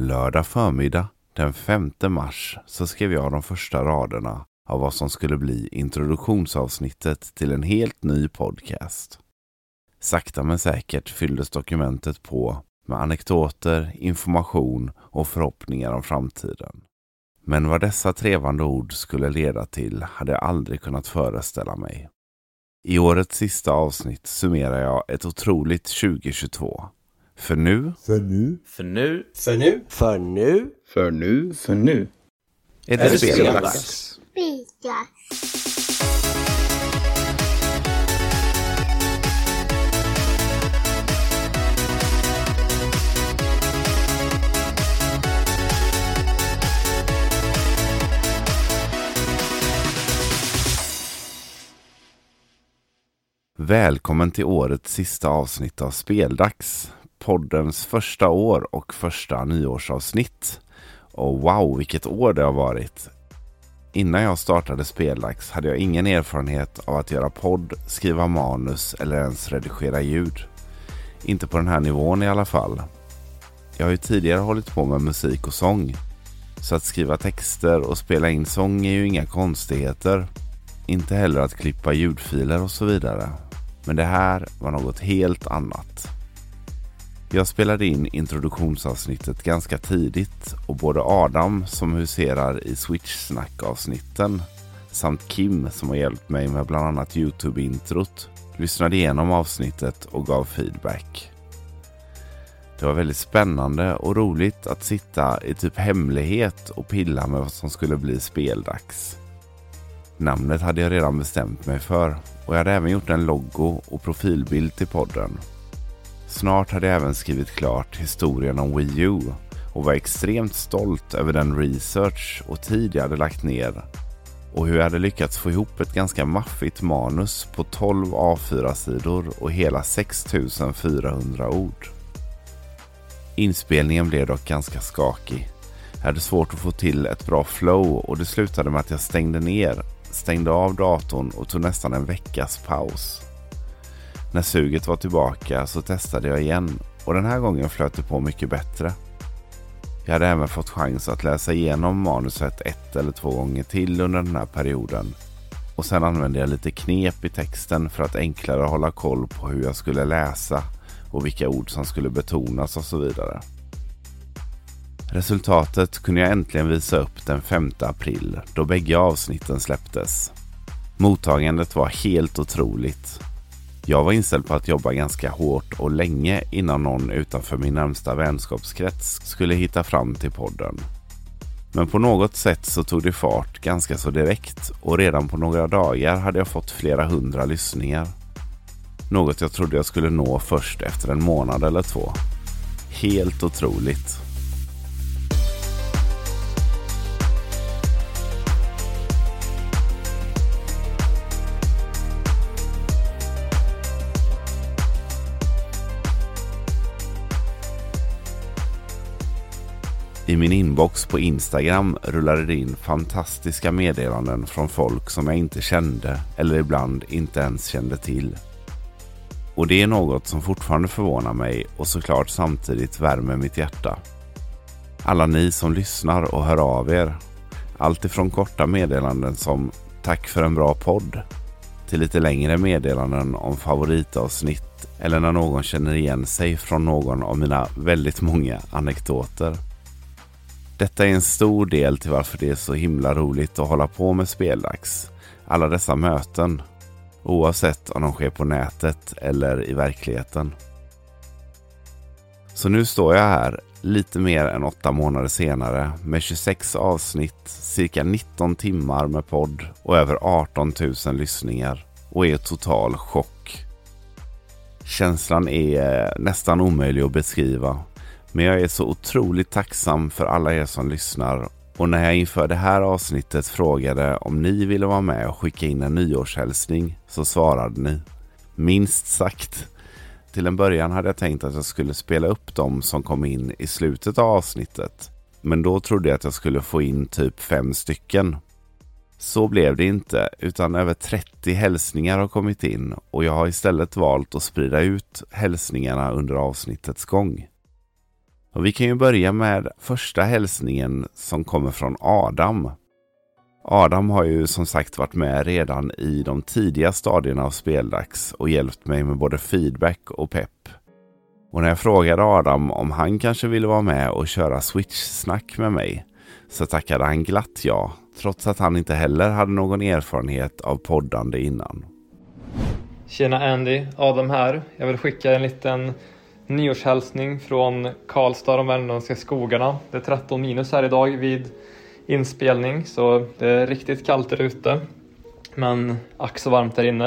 Lördag förmiddag den 5 mars så skrev jag de första raderna av vad som skulle bli introduktionsavsnittet till en helt ny podcast. Sakta men säkert fylldes dokumentet på med anekdoter, information och förhoppningar om framtiden. Men vad dessa trevande ord skulle leda till hade jag aldrig kunnat föreställa mig. I årets sista avsnitt summerar jag ett otroligt 2022. För nu... För nu? För nu... För nu? För nu? För nu? För nu? Är Är det speldags? Speldags. Välkommen till årets sista avsnitt av Speldags. Poddens första år och första nyårsavsnitt. Och wow, vilket år det har varit. Innan jag startade Spellax hade jag ingen erfarenhet av att göra podd, skriva manus eller ens redigera ljud. Inte på den här nivån i alla fall. Jag har ju tidigare hållit på med musik och sång. Så att skriva texter och spela in sång är ju inga konstigheter. Inte heller att klippa ljudfiler och så vidare. Men det här var något helt annat. Jag spelade in introduktionsavsnittet ganska tidigt och både Adam som huserar i Switch-snack-avsnitten samt Kim som har hjälpt mig med bland annat Youtube-introt lyssnade igenom avsnittet och gav feedback. Det var väldigt spännande och roligt att sitta i typ hemlighet och pilla med vad som skulle bli speldags. Namnet hade jag redan bestämt mig för och jag hade även gjort en logo och profilbild till podden. Snart hade jag även skrivit klart historien om Wii U och var extremt stolt över den research och tid jag hade lagt ner och hur jag hade lyckats få ihop ett ganska maffigt manus på 12 A4-sidor och hela 6400 ord. Inspelningen blev dock ganska skakig. Jag hade svårt att få till ett bra flow och det slutade med att jag stängde ner, stängde av datorn och tog nästan en veckas paus. När suget var tillbaka så testade jag igen och den här gången flöt det på mycket bättre. Jag hade även fått chans att läsa igenom manuset ett eller två gånger till under den här perioden och sen använde jag lite knep i texten för att enklare hålla koll på hur jag skulle läsa och vilka ord som skulle betonas och så vidare. Resultatet kunde jag äntligen visa upp den 5 april då bägge avsnitten släpptes. Mottagandet var helt otroligt. Jag var inställd på att jobba ganska hårt och länge innan någon utanför min närmsta vänskapskrets skulle hitta fram till podden. Men på något sätt så tog det fart ganska så direkt och redan på några dagar hade jag fått flera hundra lyssningar. Något jag trodde jag skulle nå först efter en månad eller två. Helt otroligt. I min inbox på Instagram rullade det in fantastiska meddelanden från folk som jag inte kände eller ibland inte ens kände till. Och det är något som fortfarande förvånar mig och såklart samtidigt värmer mitt hjärta. Alla ni som lyssnar och hör av er. Allt ifrån korta meddelanden som Tack för en bra podd till lite längre meddelanden om favoritavsnitt eller när någon känner igen sig från någon av mina väldigt många anekdoter. Detta är en stor del till varför det är så himla roligt att hålla på med speldags. Alla dessa möten. Oavsett om de sker på nätet eller i verkligheten. Så nu står jag här lite mer än åtta månader senare med 26 avsnitt, cirka 19 timmar med podd och över 18 000 lyssningar och är total chock. Känslan är eh, nästan omöjlig att beskriva men jag är så otroligt tacksam för alla er som lyssnar och när jag inför det här avsnittet frågade om ni ville vara med och skicka in en nyårshälsning så svarade ni. Minst sagt. Till en början hade jag tänkt att jag skulle spela upp dem som kom in i slutet av avsnittet. Men då trodde jag att jag skulle få in typ fem stycken. Så blev det inte, utan över 30 hälsningar har kommit in och jag har istället valt att sprida ut hälsningarna under avsnittets gång. Och vi kan ju börja med första hälsningen som kommer från Adam. Adam har ju som sagt varit med redan i de tidiga stadierna av speldags och hjälpt mig med både feedback och pepp. Och när jag frågade Adam om han kanske ville vara med och köra Switch-snack med mig så tackade han glatt ja, trots att han inte heller hade någon erfarenhet av poddande innan. Tjena Andy, Adam här. Jag vill skicka en liten nyårshälsning från Karlstad, de värmländska skogarna. Det är 13 minus här idag vid inspelning så det är riktigt kallt där ute. Men ack så varmt där inne.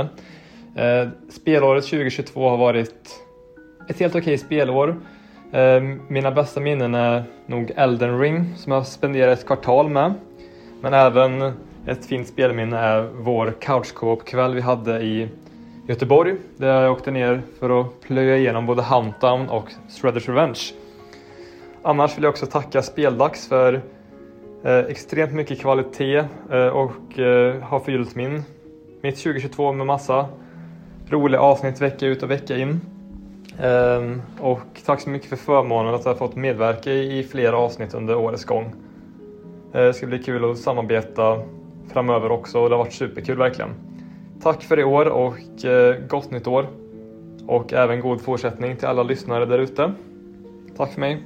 Eh, spelåret 2022 har varit ett helt okej spelår. Eh, mina bästa minnen är nog Elden Ring som jag spenderat ett kvartal med. Men även ett fint spelminne är vår couch kväll vi hade i Göteborg där jag åkte ner för att plöja igenom både Huntdown och Shredders Revenge. Annars vill jag också tacka Speldags för eh, extremt mycket kvalitet eh, och eh, har fyllt min, mitt 2022 med massa roliga avsnitt vecka ut och vecka in. Um, och tack så mycket för förmånen att jag fått medverka i, flera avsnitt under årets gång. Eh, det ska bli kul att samarbeta framöver också och det har varit superkul verkligen. Tack för i år och eh, gott nytt år. Och även god fortsättning till alla lyssnare där ute. Tack för mig.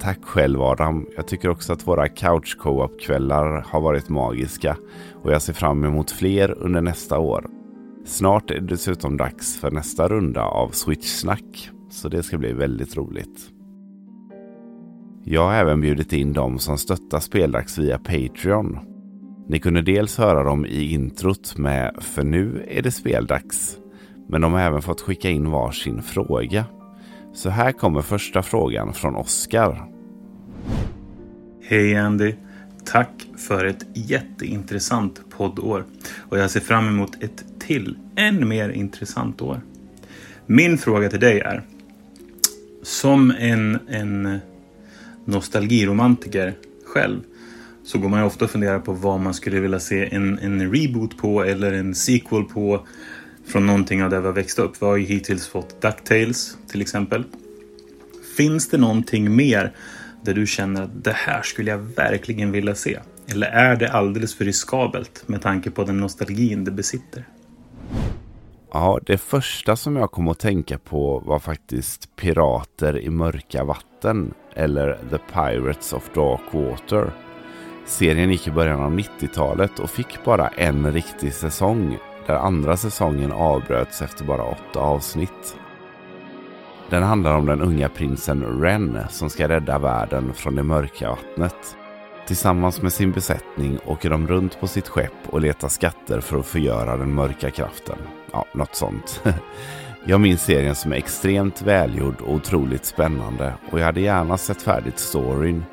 Tack själv Adam. Jag tycker också att våra couch co-op kvällar har varit magiska och jag ser fram emot fler under nästa år. Snart är det dessutom dags för nästa runda av Switch-snack, så det ska bli väldigt roligt. Jag har även bjudit in dem som stöttar Speldags via Patreon. Ni kunde dels höra dem i introt med För nu är det speldags. Men de har även fått skicka in varsin fråga. Så här kommer första frågan från Oskar. Hej Andy! Tack för ett jätteintressant poddår. Och jag ser fram emot ett till, än mer intressant år. Min fråga till dig är. Som en, en nostalgiromantiker själv så går man ju ofta och funderar på vad man skulle vilja se en, en reboot på eller en sequel på från någonting av det vi har växt upp. Vi har ju hittills fått DuckTales till exempel. Finns det någonting mer där du känner att det här skulle jag verkligen vilja se? Eller är det alldeles för riskabelt med tanke på den nostalgin det besitter? Ja, det första som jag kom att tänka på var faktiskt Pirater i mörka vatten eller The Pirates of Dark Water. Serien gick i början av 90-talet och fick bara en riktig säsong där andra säsongen avbröts efter bara åtta avsnitt. Den handlar om den unga prinsen Ren som ska rädda världen från det mörka vattnet. Tillsammans med sin besättning åker de runt på sitt skepp och letar skatter för att förgöra den mörka kraften. Ja, något sånt. Jag minns serien som extremt välgjord och otroligt spännande och jag hade gärna sett färdigt storyn.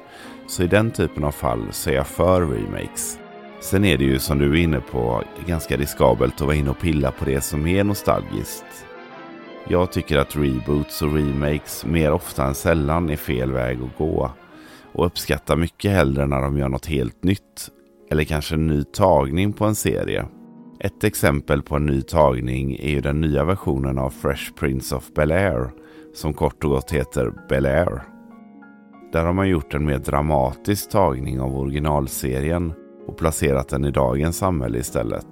Så i den typen av fall så är jag för remakes. Sen är det ju som du är inne på ganska riskabelt att vara inne och pilla på det som är nostalgiskt. Jag tycker att reboots och remakes mer ofta än sällan är fel väg att gå. Och uppskattar mycket hellre när de gör något helt nytt. Eller kanske en ny tagning på en serie. Ett exempel på en ny tagning är ju den nya versionen av Fresh Prince of Bel-Air. Som kort och gott heter Bel-Air. Där har man gjort en mer dramatisk tagning av originalserien och placerat den i dagens samhälle istället.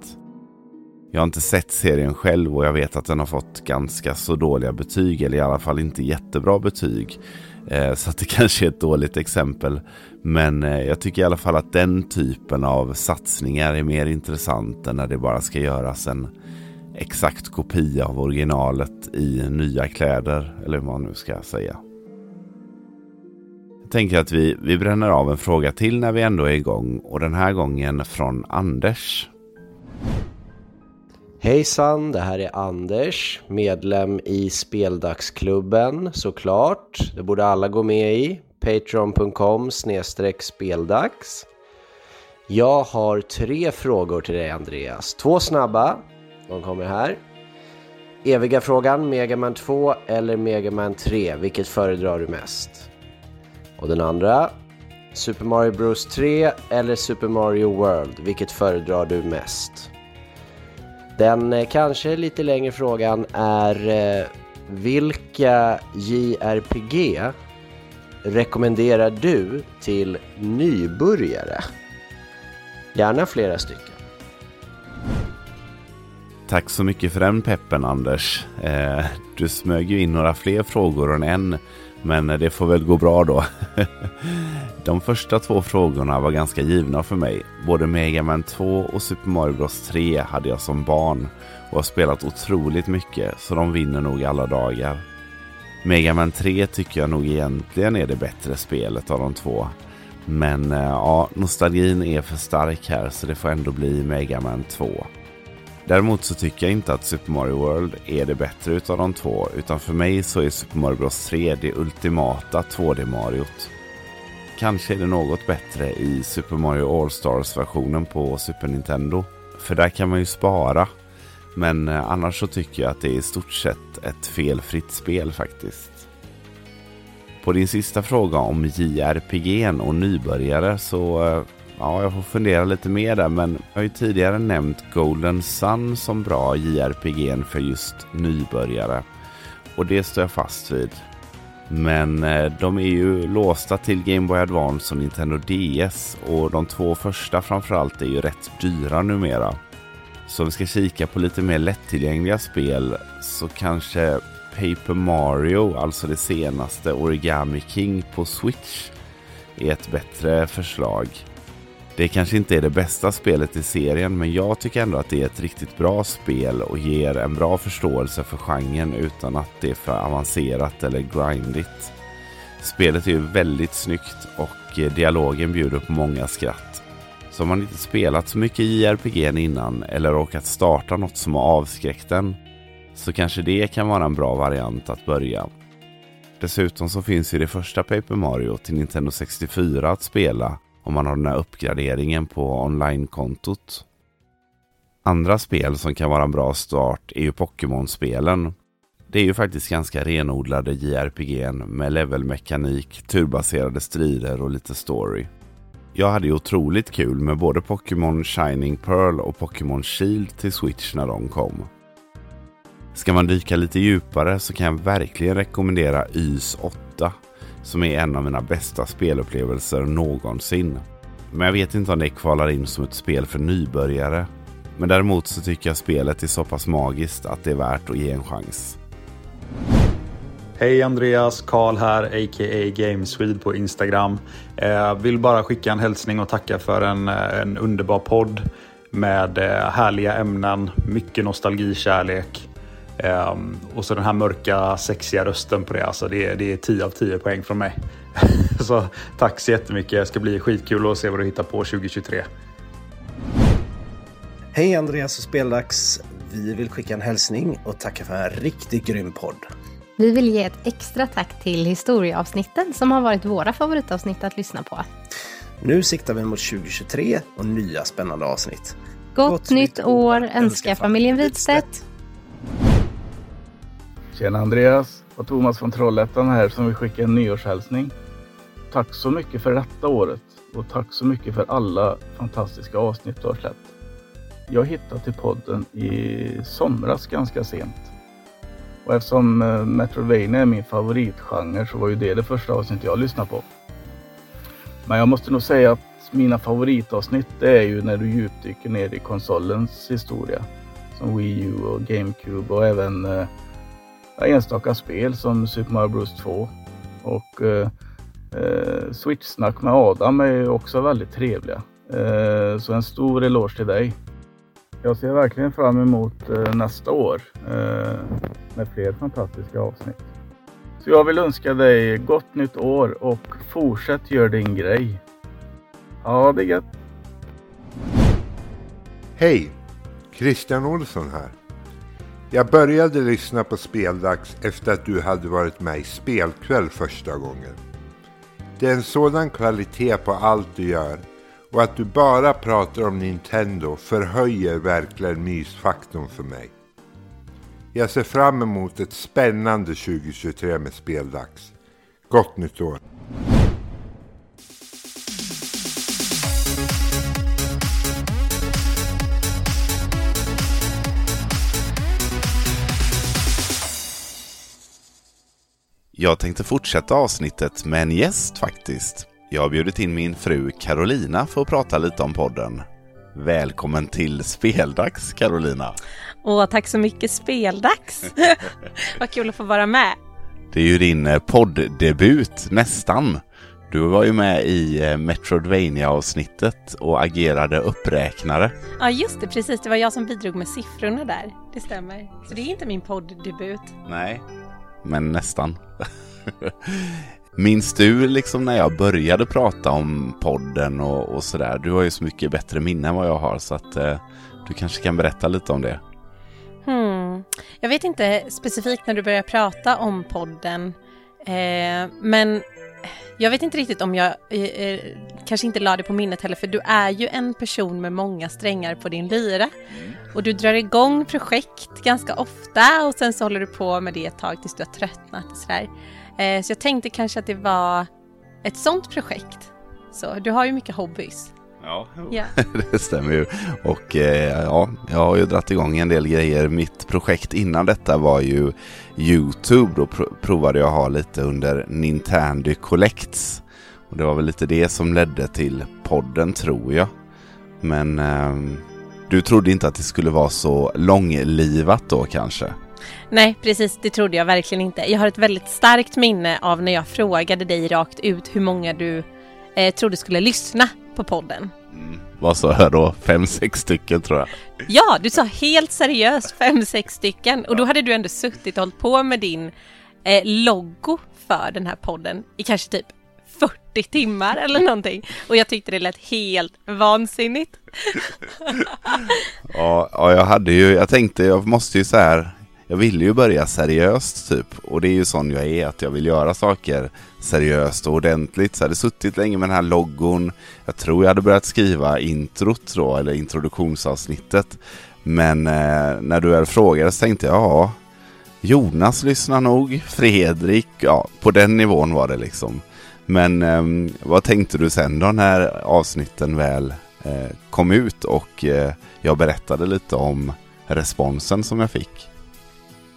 Jag har inte sett serien själv och jag vet att den har fått ganska så dåliga betyg, eller i alla fall inte jättebra betyg. Eh, så att det kanske är ett dåligt exempel. Men eh, jag tycker i alla fall att den typen av satsningar är mer intressant än när det bara ska göras en exakt kopia av originalet i nya kläder, eller vad man nu ska säga. Jag tänker att vi, vi bränner av en fråga till när vi ändå är igång och den här gången från Anders. Hejsan, det här är Anders, medlem i Speldagsklubben såklart. Det borde alla gå med i. Patreon.com speldags. Jag har tre frågor till dig Andreas. Två snabba. De kommer här. Eviga frågan, Megaman 2 eller Megaman 3? Vilket föredrar du mest? Och den andra. Super Mario Bros 3 eller Super Mario World? Vilket föredrar du mest? Den eh, kanske lite längre frågan är eh, Vilka JRPG rekommenderar du till nybörjare? Gärna flera stycken. Tack så mycket för den peppen Anders. Eh, du smög ju in några fler frågor än en, men eh, det får väl gå bra då. De första två frågorna var ganska givna för mig. Både Mega Man 2 och Super Mario Bros 3 hade jag som barn och har spelat otroligt mycket, så de vinner nog alla dagar. Mega Man 3 tycker jag nog egentligen är det bättre spelet av de två. Men eh, ja, nostalgin är för stark här så det får ändå bli Mega Man 2. Däremot så tycker jag inte att Super Mario World är det bättre utav de två. Utan för mig så är Super Mario Bros 3 det ultimata 2D-Mariot. Kanske är det något bättre i Super Mario All-Stars-versionen på Super Nintendo. För där kan man ju spara. Men eh, annars så tycker jag att det är i stort sett ett felfritt spel faktiskt. På din sista fråga om JRPG och nybörjare så eh, Ja, jag får fundera lite mer där, men jag har ju tidigare nämnt Golden Sun som bra JRPG för just nybörjare. Och det står jag fast vid. Men eh, de är ju låsta till Game Boy Advance och Nintendo DS och de två första framförallt är ju rätt dyra numera. Så om vi ska kika på lite mer lättillgängliga spel så kanske Paper Mario, alltså det senaste Origami King på Switch, är ett bättre förslag. Det kanske inte är det bästa spelet i serien men jag tycker ändå att det är ett riktigt bra spel och ger en bra förståelse för genren utan att det är för avancerat eller grindigt. Spelet är ju väldigt snyggt och eh, dialogen bjuder på många skratt. Så om man inte spelat så mycket JRPG innan eller råkat starta något som har avskräckt en så kanske det kan vara en bra variant att börja. Dessutom så finns ju det första Paper Mario till Nintendo 64 att spela om man har den här uppgraderingen på online-kontot. Andra spel som kan vara en bra start är ju Pokémon-spelen. Det är ju faktiskt ganska renodlade JRPG med levelmekanik, turbaserade strider och lite story. Jag hade ju otroligt kul med både Pokémon Shining Pearl och Pokémon Shield till Switch när de kom. Ska man dyka lite djupare så kan jag verkligen rekommendera YS 8 som är en av mina bästa spelupplevelser någonsin. Men jag vet inte om det kvalar in som ett spel för nybörjare. Men däremot så tycker jag spelet är så pass magiskt att det är värt att ge en chans. Hej Andreas, Karl här, a.k.a. Gameswede på Instagram. Eh, vill bara skicka en hälsning och tacka för en, eh, en underbar podd med eh, härliga ämnen, mycket nostalgikärlek Um, och så den här mörka, sexiga rösten på det. Alltså det, det är 10 av 10 poäng från mig. så tack så jättemycket. Det ska bli skitkul att se vad du hittar på 2023. Hej Andreas och Speldags. Vi vill skicka en hälsning och tacka för en riktigt grym podd. Vi vill ge ett extra tack till historieavsnitten som har varit våra favoritavsnitt att lyssna på. Nu siktar vi mot 2023 och nya spännande avsnitt. Gott, Gott nytt år önskar familjen Widstedt. Tjena Andreas och Thomas från Trollhättan här som vill skicka en nyårshälsning. Tack så mycket för detta året och tack så mycket för alla fantastiska avsnitt du har släppt. Jag hittade till podden i somras ganska sent. Och eftersom eh, Metroidvania är min favoritgenre så var ju det det första avsnittet jag lyssnade på. Men jag måste nog säga att mina favoritavsnitt det är ju när du djupdyker ner i konsolens historia. Som Wii U och GameCube och även eh, enstaka spel som Super Mario Bros 2. Och eh, eh, Switch-snack med Adam är också väldigt trevliga. Eh, så en stor eloge till dig. Jag ser verkligen fram emot eh, nästa år eh, med fler fantastiska avsnitt. Så jag vill önska dig gott nytt år och fortsätt gör din grej. Ha det gött. Hej! Christian Olsson här. Jag började lyssna på Speldags efter att du hade varit med i Spelkväll första gången. Det är en sådan kvalitet på allt du gör och att du bara pratar om Nintendo förhöjer verkligen mysfaktorn för mig. Jag ser fram emot ett spännande 2023 med Speldags. Gott nytt år! Jag tänkte fortsätta avsnittet med en gäst faktiskt. Jag har bjudit in min fru Carolina för att prata lite om podden. Välkommen till Speldags Carolina! Åh, tack så mycket Speldags! Vad kul att få vara med! Det är ju din eh, podddebut, nästan. Du var ju med i eh, Metroidvania-avsnittet och agerade uppräknare. Ja, just det, precis. Det var jag som bidrog med siffrorna där. Det stämmer. Så det är inte min podddebut. Nej, men nästan. Minns du liksom när jag började prata om podden och, och sådär? Du har ju så mycket bättre minne än vad jag har så att eh, du kanske kan berätta lite om det. Hmm. Jag vet inte specifikt när du började prata om podden. Eh, men jag vet inte riktigt om jag eh, eh, kanske inte la det på minnet heller för du är ju en person med många strängar på din lyra. Och du drar igång projekt ganska ofta och sen så håller du på med det ett tag tills du har tröttnat och sådär. Eh, så jag tänkte kanske att det var ett sånt projekt. Så du har ju mycket hobbys. Ja, Ja. det stämmer ju. Och eh, ja, jag har ju dragit igång en del grejer. Mitt projekt innan detta var ju Youtube. Då pr- provade jag ha lite under Nintendo Collects. Och det var väl lite det som ledde till podden tror jag. Men ehm, du trodde inte att det skulle vara så långlivat då kanske? Nej, precis. Det trodde jag verkligen inte. Jag har ett väldigt starkt minne av när jag frågade dig rakt ut hur många du eh, trodde skulle lyssna på podden. Vad sa jag då? Fem, sex stycken tror jag. Ja, du sa helt seriöst fem, sex stycken. Och då hade du ändå suttit och hållit på med din eh, logo för den här podden i kanske typ 40 timmar eller någonting. Och jag tyckte det lät helt vansinnigt. Ja, ja, jag hade ju, jag tänkte jag måste ju så här, jag ville ju börja seriöst typ. Och det är ju sån jag är, att jag vill göra saker seriöst och ordentligt. Så jag hade suttit länge med den här loggon. Jag tror jag hade börjat skriva introt då, eller introduktionsavsnittet. Men eh, när du väl frågade så tänkte jag, ja, Jonas lyssnar nog, Fredrik, ja, på den nivån var det liksom. Men eh, vad tänkte du sen då när avsnitten väl eh, kom ut och eh, jag berättade lite om responsen som jag fick?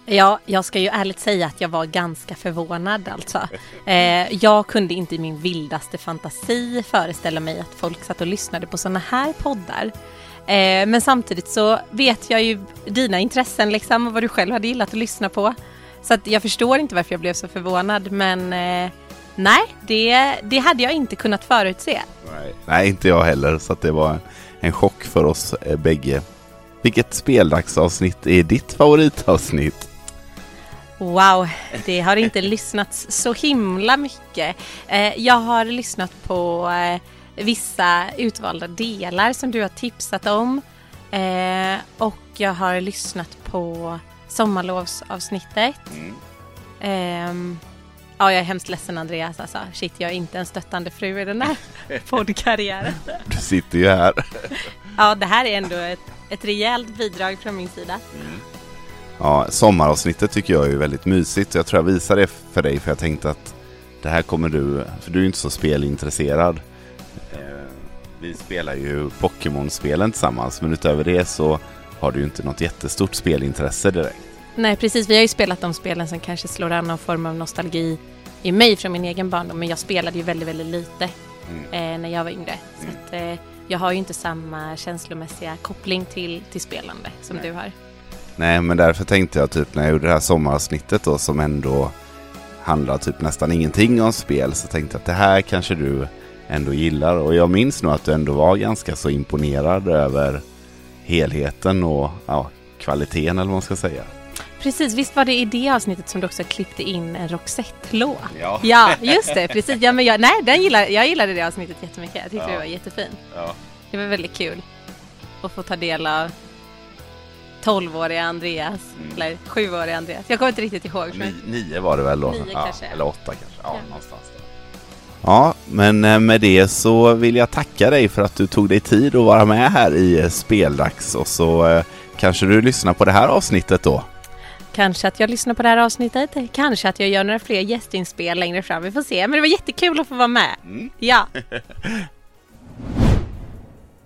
Ja, jag ska ju ärligt säga att jag var ganska förvånad alltså. Eh, jag kunde inte i min vildaste fantasi föreställa mig att folk satt och lyssnade på sådana här poddar. Eh, men samtidigt så vet jag ju dina intressen liksom och vad du själv hade gillat att lyssna på. Så att jag förstår inte varför jag blev så förvånad men eh, nej, det, det hade jag inte kunnat förutse. Nej. Nej, inte jag heller. Så det var en, en chock för oss eh, bägge. Vilket speldagsavsnitt är ditt favoritavsnitt? Wow, det har inte lyssnats så himla mycket. Eh, jag har lyssnat på eh, vissa utvalda delar som du har tipsat om. Eh, och jag har lyssnat på sommarlovsavsnittet. Ehm, ja, jag är hemskt ledsen Andreas alltså. Shit, jag är inte en stöttande fru i den här poddkarriären. Du sitter ju här. Ja, det här är ändå ett, ett rejält bidrag från min sida. Ja, sommaravsnittet tycker jag är väldigt mysigt. Jag tror jag visade det för dig för jag tänkte att det här kommer du, för du är inte så spelintresserad. Eh, Vi spelar ju Pokémon-spelen tillsammans men utöver det så har du ju inte något jättestort spelintresse direkt. Nej precis, vi har ju spelat de spelen som kanske slår an någon form av nostalgi i mig från min egen barndom men jag spelade ju väldigt, väldigt lite eh, när jag var yngre. Så att, eh, jag har ju inte samma känslomässiga koppling till, till spelande som du har. Nej, men därför tänkte jag typ när jag gjorde det här sommaravsnittet då som ändå handlar typ nästan ingenting om spel så tänkte jag att det här kanske du ändå gillar och jag minns nog att du ändå var ganska så imponerad över helheten och ja, kvaliteten eller vad man ska säga. Precis, visst var det i det avsnittet som du också klippte in en Roxette-låt? Ja. ja, just det, precis. Ja, men jag, nej, den gillar, jag gillade det avsnittet jättemycket. Jag tyckte Ja. det var jättefin. Ja. Det var väldigt kul att få ta del av 12-åriga Andreas, eller 7-åriga Andreas. Jag kommer inte riktigt ihåg. Men... nio var det väl då? Nio ja, kanske. Eller åtta kanske. Ja, någonstans där. Ja, men eh, med det så vill jag tacka dig för att du tog dig tid att vara med här i eh, Speldags och så eh, kanske du lyssnar på det här avsnittet då. Kanske att jag lyssnar på det här avsnittet. Kanske att jag gör några fler gästinspel längre fram. Vi får se. Men det var jättekul att få vara med. Ja.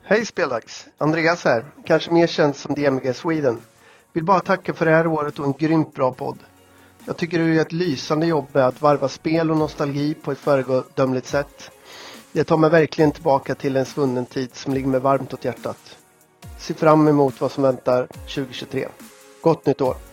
Hej Speldags! Andreas här, kanske mer känd som DMG Sweden. Vill bara tacka för det här året och en grymt bra podd. Jag tycker du gör ett lysande jobb med att varva spel och nostalgi på ett föredömligt sätt. Det tar mig verkligen tillbaka till en svunnen tid som ligger mig varmt åt hjärtat. Se fram emot vad som väntar 2023. Gott nytt år!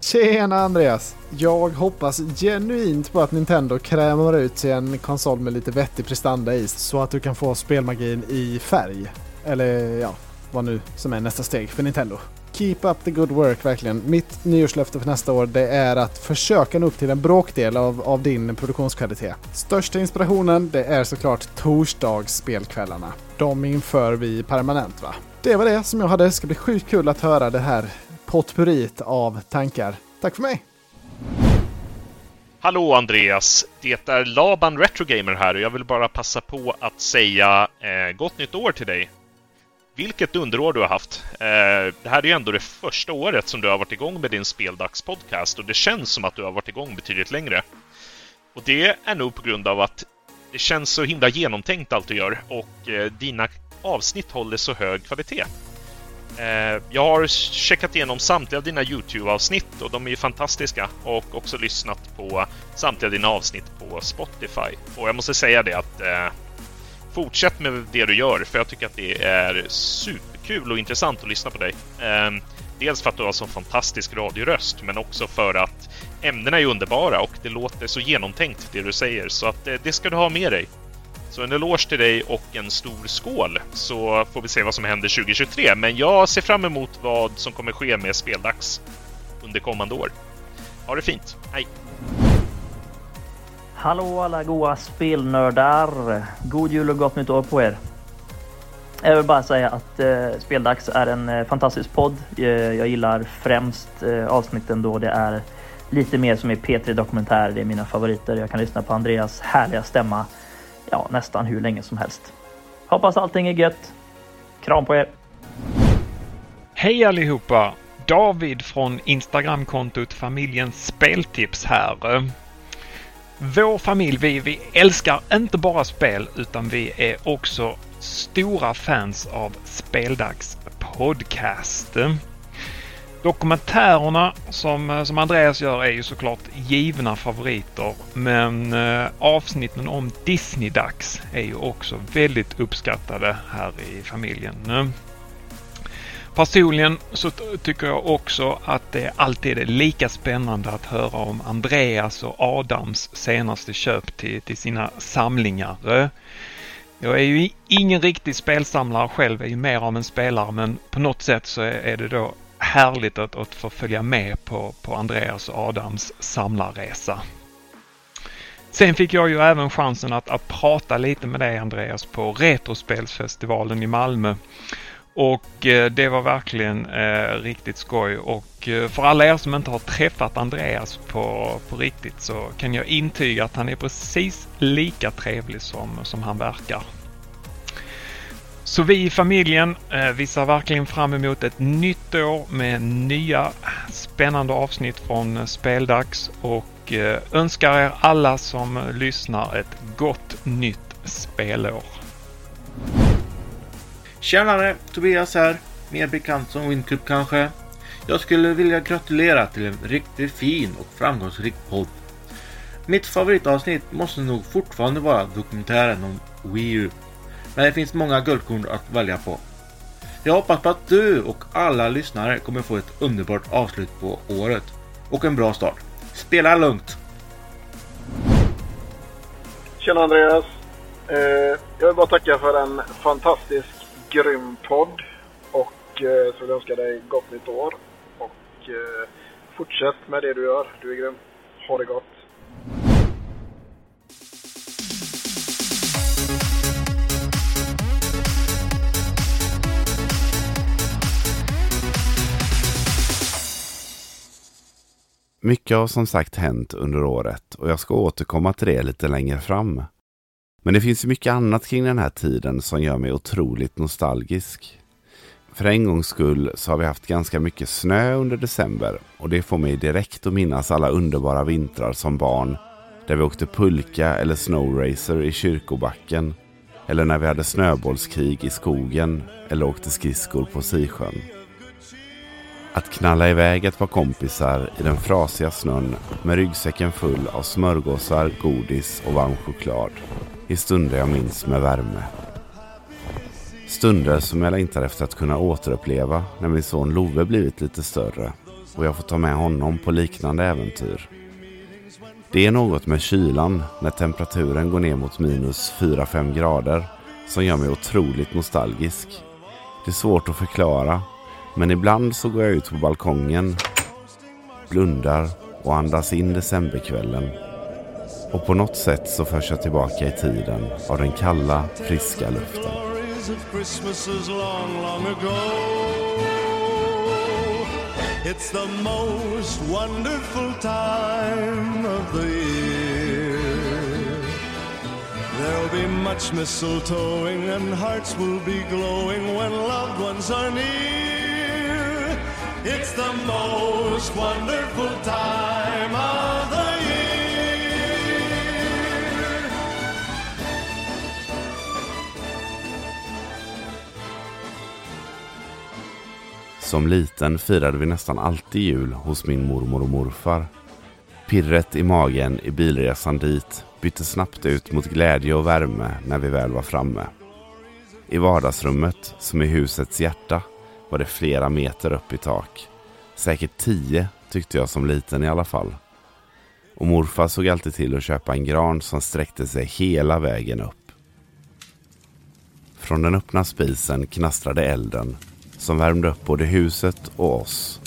Tjena Andreas! Jag hoppas genuint på att Nintendo krämar ut sig en konsol med lite vettig prestanda i så att du kan få spelmagin i färg. Eller ja, vad nu som är nästa steg för Nintendo. Keep up the good work verkligen. Mitt nyårslöfte för nästa år det är att försöka nå upp till en bråkdel av, av din produktionskvalitet. Största inspirationen det är såklart torsdagsspelkvällarna. De inför vi permanent va? Det var det som jag hade. Det ska bli sjukt kul att höra det här potpurrit av tankar. Tack för mig! Hallå Andreas! Det är Laban Retrogamer här och jag vill bara passa på att säga eh, gott nytt år till dig. Vilket underår du har haft! Eh, det här är ju ändå det första året som du har varit igång med din Speldagspodcast och det känns som att du har varit igång betydligt längre. Och det är nog på grund av att det känns så himla genomtänkt allt du gör och eh, dina avsnitt håller så hög kvalitet. Eh, jag har checkat igenom samtliga av dina Youtube-avsnitt och de är ju fantastiska och också lyssnat på samtliga dina avsnitt på Spotify. Och jag måste säga det att eh, fortsätt med det du gör för jag tycker att det är superkul och intressant att lyssna på dig. Eh, dels för att du har så fantastisk radioröst men också för att ämnena är underbara och det låter så genomtänkt det du säger så att eh, det ska du ha med dig. Så en eloge till dig och en stor skål så får vi se vad som händer 2023. Men jag ser fram emot vad som kommer ske med Speldags under kommande år. Ha det fint. Hej! Hallå alla goa spelnördar! God jul och gott nytt år på er! Jag vill bara säga att eh, Speldags är en eh, fantastisk podd. Eh, jag gillar främst eh, avsnitten då det är lite mer som i P3 Dokumentär. Det är mina favoriter. Jag kan lyssna på Andreas härliga stämma ja, nästan hur länge som helst. Hoppas allting är gött. Kram på er! Hej allihopa! David från Instagramkontot Familjens Speltips här. Vår familj, vi, vi älskar inte bara spel utan vi är också stora fans av Speldags podcast. Dokumentärerna som, eh, som Andreas gör är ju såklart givna favoriter men eh, avsnitten om Disney-dags är ju också väldigt uppskattade här i familjen. Eh, personligen så tycker jag också att det alltid är lika spännande att höra om Andreas och Adams senaste köp till, till sina samlingar. Eh, jag är ju ingen riktig spelsamlare själv, är ju mer av en spelare men på något sätt så är det då härligt att, att få följa med på, på Andreas och Adams samlarresa. Sen fick jag ju även chansen att, att prata lite med dig Andreas på Retrospelsfestivalen i Malmö. Och eh, det var verkligen eh, riktigt skoj och eh, för alla er som inte har träffat Andreas på, på riktigt så kan jag intyga att han är precis lika trevlig som, som han verkar. Så vi i familjen, eh, vi ser verkligen fram emot ett nytt år med nya spännande avsnitt från eh, Speldags och eh, önskar er alla som lyssnar ett gott nytt spelår. Tjenare! Tobias här, mer bekant som Windcup kanske. Jag skulle vilja gratulera till en riktigt fin och framgångsrik podd. Mitt favoritavsnitt måste nog fortfarande vara dokumentären om Wii U men det finns många guldkorn att välja på. Jag hoppas på att du och alla lyssnare kommer få ett underbart avslut på året och en bra start. Spela lugnt! Tjena Andreas! Eh, jag vill bara tacka för en fantastisk grym podd och eh, så vill jag önska dig gott nytt år. Och eh, fortsätt med det du gör. Du är grym. Ha det gott! Mycket har som sagt hänt under året och jag ska återkomma till det lite längre fram. Men det finns ju mycket annat kring den här tiden som gör mig otroligt nostalgisk. För en gångs skull så har vi haft ganska mycket snö under december och det får mig direkt att minnas alla underbara vintrar som barn där vi åkte pulka eller snowracer i kyrkobacken eller när vi hade snöbollskrig i skogen eller åkte skridskor på Sisjön. Att knalla iväg ett par kompisar i den frasiga snön med ryggsäcken full av smörgåsar, godis och varm choklad. I stunder jag minns med värme. Stunder som jag längtar efter att kunna återuppleva när min son Love blivit lite större och jag får ta med honom på liknande äventyr. Det är något med kylan när temperaturen går ner mot minus 4-5 grader som gör mig otroligt nostalgisk. Det är svårt att förklara men ibland så går jag ut på balkongen, blundar och andas in decemberkvällen. Och på något sätt så förs jag tillbaka i tiden av den kalla, friska luften. It's the most wonderful time of the year. There'll be much mistletoeing and hearts will be glowing when loved ones are near. It's the most wonderful time of the year. Som liten firade vi nästan alltid jul hos min mormor och morfar. Pirret i magen i bilresan dit bytte snabbt ut mot glädje och värme när vi väl var framme. I vardagsrummet, som är husets hjärta, var det flera meter upp i tak. Säkert tio tyckte jag som liten i alla fall. Och morfar såg alltid till att köpa en gran som sträckte sig hela vägen upp. Från den öppna spisen knastrade elden som värmde upp både huset och oss.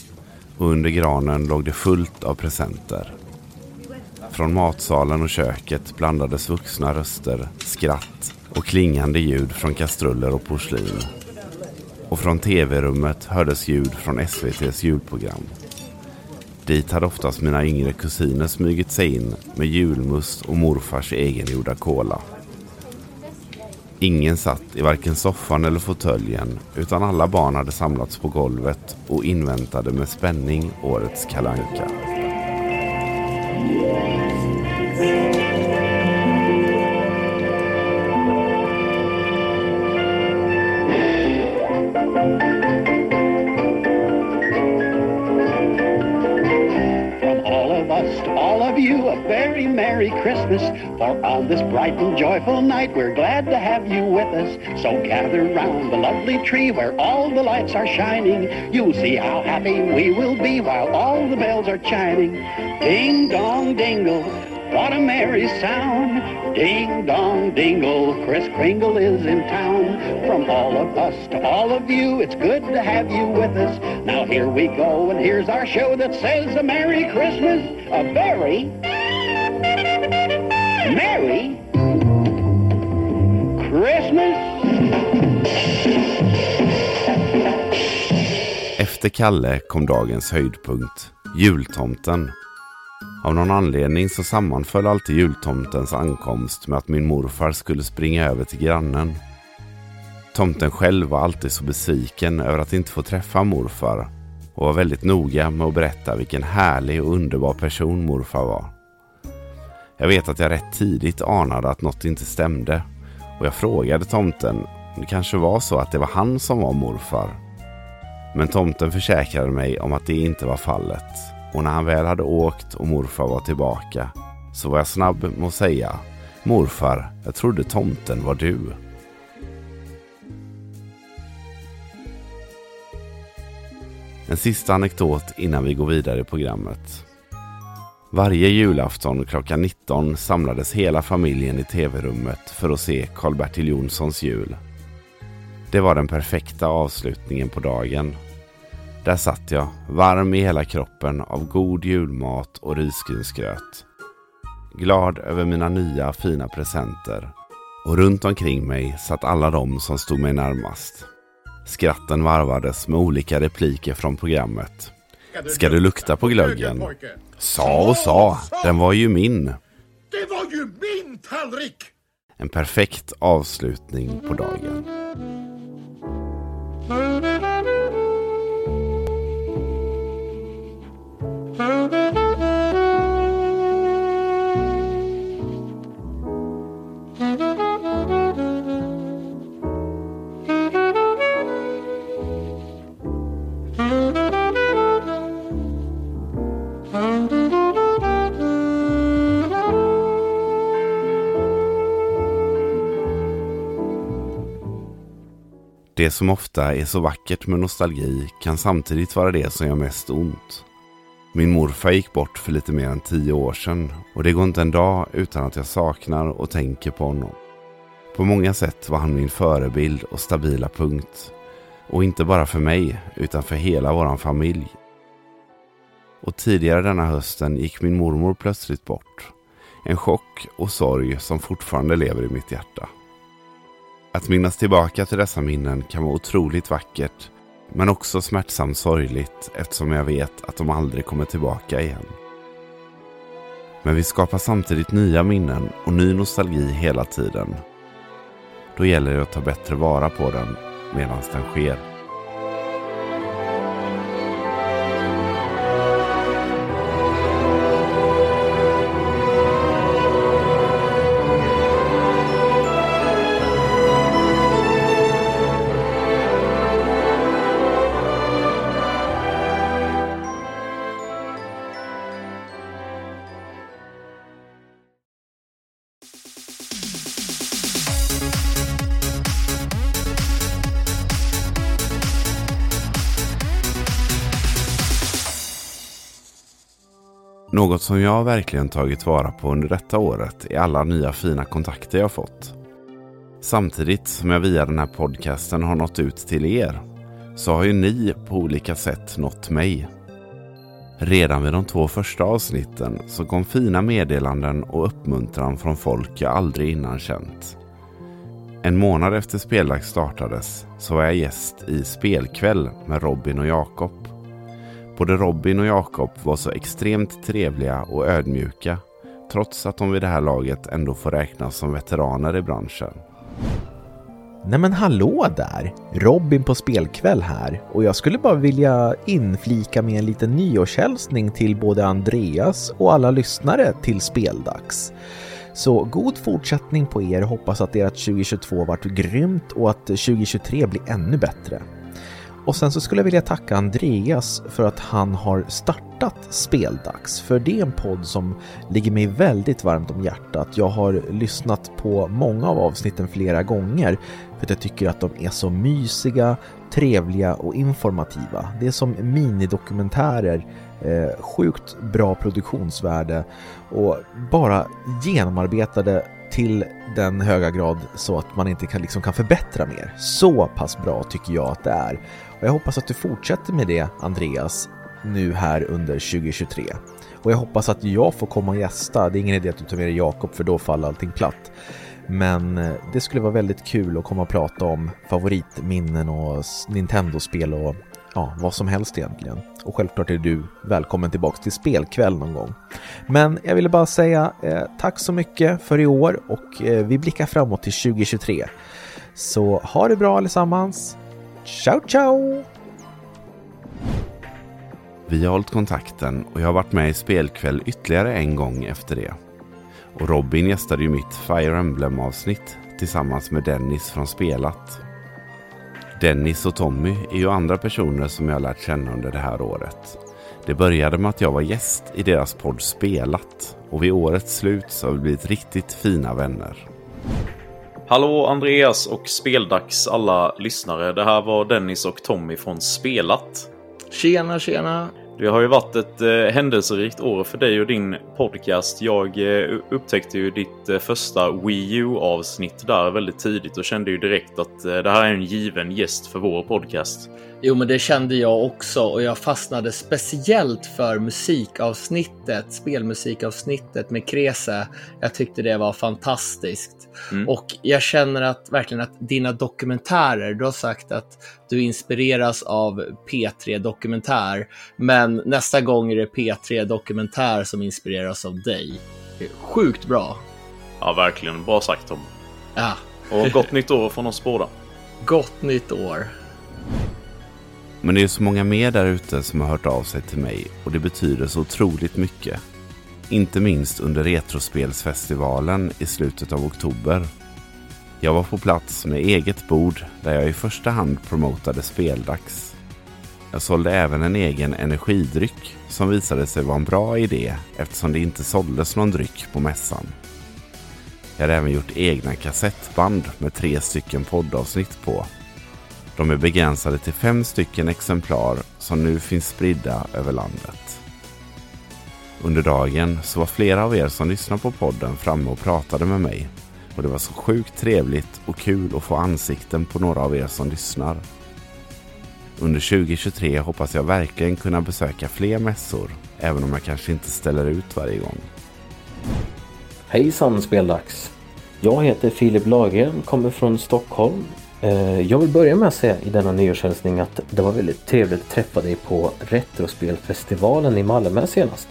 Och under granen låg det fullt av presenter. Från matsalen och köket blandades vuxna röster, skratt och klingande ljud från kastruller och porslin. Och från tv-rummet hördes ljud från SVTs julprogram. Dit hade oftast mina yngre kusiner smugit sig in med julmust och morfars egengjorda kola. Ingen satt i varken soffan eller fåtöljen utan alla barn hade samlats på golvet och inväntade med spänning årets kalanka. Merry Christmas. For on this bright and joyful night, we're glad to have you with us. So gather round the lovely tree where all the lights are shining. You'll see how happy we will be while all the bells are chiming. Ding dong dingle, what a merry sound. Ding dong dingle, Kris Kringle is in town. From all of us to all of you, it's good to have you with us. Now here we go, and here's our show that says a Merry Christmas, a very Merry Christmas. Efter Kalle kom dagens höjdpunkt, jultomten. Av någon anledning så sammanföll alltid jultomtens ankomst med att min morfar skulle springa över till grannen. Tomten själv var alltid så besviken över att inte få träffa morfar och var väldigt noga med att berätta vilken härlig och underbar person morfar var. Jag vet att jag rätt tidigt anade att något inte stämde och jag frågade tomten om det kanske var så att det var han som var morfar. Men tomten försäkrade mig om att det inte var fallet och när han väl hade åkt och morfar var tillbaka så var jag snabb med att säga Morfar, jag trodde tomten var du. En sista anekdot innan vi går vidare i programmet. Varje julafton klockan 19 samlades hela familjen i tv-rummet för att se Karl-Bertil Jonssons jul. Det var den perfekta avslutningen på dagen. Där satt jag, varm i hela kroppen av god julmat och risgrynsgröt. Glad över mina nya fina presenter. Och runt omkring mig satt alla de som stod mig närmast. Skratten varvades med olika repliker från programmet. Ska du lukta på glöggen? Sa och sa, den var ju min. Det var ju min tallrik! En perfekt avslutning på dagen. Det som ofta är så vackert med nostalgi kan samtidigt vara det som gör mest ont. Min morfar gick bort för lite mer än tio år sedan och det går inte en dag utan att jag saknar och tänker på honom. På många sätt var han min förebild och stabila punkt. Och inte bara för mig utan för hela vår familj. Och tidigare denna hösten gick min mormor plötsligt bort. En chock och sorg som fortfarande lever i mitt hjärta. Att minnas tillbaka till dessa minnen kan vara otroligt vackert men också smärtsamt sorgligt eftersom jag vet att de aldrig kommer tillbaka igen. Men vi skapar samtidigt nya minnen och ny nostalgi hela tiden. Då gäller det att ta bättre vara på den medan den sker. Något som jag verkligen tagit vara på under detta året är alla nya fina kontakter jag fått. Samtidigt som jag via den här podcasten har nått ut till er så har ju ni på olika sätt nått mig. Redan vid de två första avsnitten så kom fina meddelanden och uppmuntran från folk jag aldrig innan känt. En månad efter speldags startades så var jag gäst i Spelkväll med Robin och Jakob. Både Robin och Jakob var så extremt trevliga och ödmjuka trots att de vid det här laget ändå får räknas som veteraner i branschen. Nej men hallå där! Robin på spelkväll här och jag skulle bara vilja inflika med en liten nyårshälsning till både Andreas och alla lyssnare till Speldags. Så god fortsättning på er, hoppas att ert 2022 varit grymt och att 2023 blir ännu bättre. Och sen så skulle jag vilja tacka Andreas för att han har startat Speldags, för det är en podd som ligger mig väldigt varmt om hjärtat. Jag har lyssnat på många av avsnitten flera gånger för att jag tycker att de är så mysiga, trevliga och informativa. Det är som minidokumentärer, eh, sjukt bra produktionsvärde och bara genomarbetade till den höga grad så att man inte kan, liksom, kan förbättra mer. Så pass bra tycker jag att det är. Och jag hoppas att du fortsätter med det, Andreas, nu här under 2023. Och jag hoppas att jag får komma och gästa. Det är ingen idé att du tar med dig Jakob för då faller allting platt. Men eh, det skulle vara väldigt kul att komma och prata om favoritminnen och Nintendo-spel och ja, vad som helst egentligen. Och självklart är du välkommen tillbaks till spelkväll någon gång. Men jag ville bara säga eh, tack så mycket för i år och eh, vi blickar framåt till 2023. Så ha det bra allesammans. Ciao ciao! Vi har hållit kontakten och jag har varit med i spelkväll ytterligare en gång efter det. Och Robin gästade ju mitt Fire Emblem-avsnitt tillsammans med Dennis från Spelat. Dennis och Tommy är ju andra personer som jag har lärt känna under det här året. Det började med att jag var gäst i deras podd Spelat och vid årets slut så har vi blivit riktigt fina vänner. Hallå Andreas och Speldags alla lyssnare. Det här var Dennis och Tommy från Spelat. Tjena, tjena. Det har ju varit ett eh, händelserikt år för dig och din podcast. Jag eh, upptäckte ju ditt eh, första Wii U-avsnitt där väldigt tidigt och kände ju direkt att eh, det här är en given gäst för vår podcast. Jo, men det kände jag också och jag fastnade speciellt för musikavsnittet, spelmusikavsnittet med Krese. Jag tyckte det var fantastiskt. Mm. Och jag känner att verkligen att dina dokumentärer, du har sagt att du inspireras av P3 Dokumentär, men nästa gång är det P3 Dokumentär som inspireras av dig. Sjukt bra. Ja, verkligen. Bra sagt Tom. Ja. Och gott nytt år från oss båda. Gott nytt år. Men det är så många mer där ute som har hört av sig till mig och det betyder så otroligt mycket. Inte minst under Retrospelsfestivalen i slutet av oktober. Jag var på plats med eget bord där jag i första hand promotade speldags. Jag sålde även en egen energidryck som visade sig vara en bra idé eftersom det inte såldes någon dryck på mässan. Jag har även gjort egna kassettband med tre stycken poddavsnitt på. De är begränsade till fem stycken exemplar som nu finns spridda över landet. Under dagen så var flera av er som lyssnar på podden framme och pratade med mig. Och det var så sjukt trevligt och kul att få ansikten på några av er som lyssnar. Under 2023 hoppas jag verkligen kunna besöka fler mässor, även om jag kanske inte ställer ut varje gång. Hejsan speldags! Jag heter Filip Lagergren, kommer från Stockholm. Eh, jag vill börja med att säga i denna nyårshälsning att det var väldigt trevligt att träffa dig på Retrospelfestivalen i Malmö senast.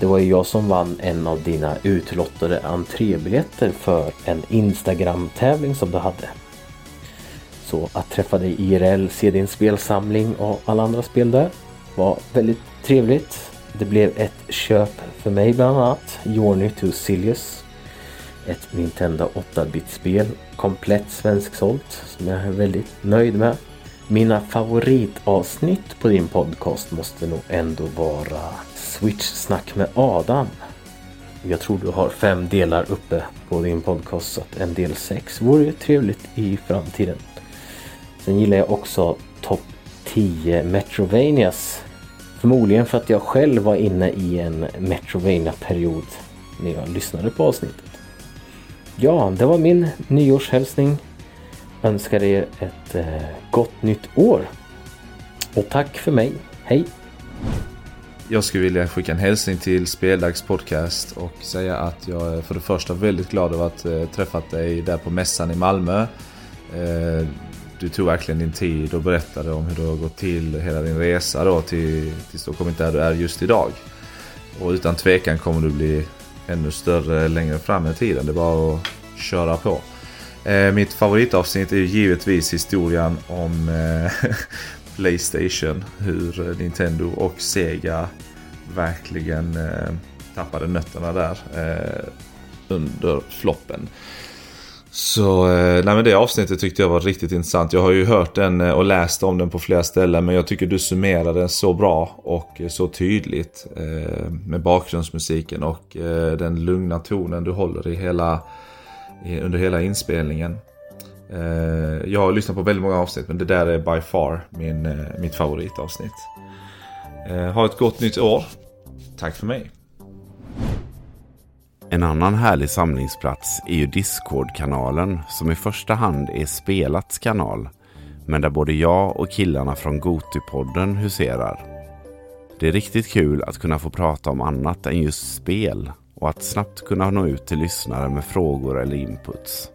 Det var ju jag som vann en av dina utlottade entrébiljetter för en Instagram-tävling som du hade. Så att träffa dig IRL, se din spelsamling och alla andra spel där var väldigt trevligt. Det blev ett köp för mig bland annat, Journey to Silius. Ett Nintendo 8-bit-spel, komplett svensksålt, som jag är väldigt nöjd med. Mina favoritavsnitt på din podcast måste nog ändå vara Switch-snack med Adam. Jag tror du har fem delar uppe på din podcast så att en del sex vore ju trevligt i framtiden. Sen gillar jag också topp 10 Metrovanias. Förmodligen för att jag själv var inne i en Metrovania-period när jag lyssnade på avsnittet. Ja, det var min nyårshälsning. Önskar er ett eh, gott nytt år. Och tack för mig. Hej! Jag skulle vilja skicka en hälsning till Speldags podcast och säga att jag är för det första väldigt glad över att eh, träffat dig där på mässan i Malmö. Eh, du tog verkligen din tid och berättade om hur det har gått till, hela din resa då till, till Stockholm, där du är just idag. Och utan tvekan kommer du bli ännu större längre fram i tiden. Det är bara att köra på. Eh, mitt favoritavsnitt är ju givetvis historien om eh, Playstation. Hur Nintendo och Sega verkligen eh, tappade nötterna där eh, under floppen. Så eh, nej men det avsnittet tyckte jag var riktigt intressant. Jag har ju hört den eh, och läst om den på flera ställen men jag tycker du summerar den så bra och eh, så tydligt med bakgrundsmusiken och den lugna tonen du håller i hela, under hela inspelningen. Jag har lyssnat på väldigt många avsnitt men det där är by far min, mitt favoritavsnitt. Ha ett gott nytt år. Tack för mig. En annan härlig samlingsplats är ju Discord-kanalen som i första hand är Spelats kanal. Men där både jag och killarna från Gotipodden huserar. Det är riktigt kul att kunna få prata om annat än just spel och att snabbt kunna nå ut till lyssnare med frågor eller inputs.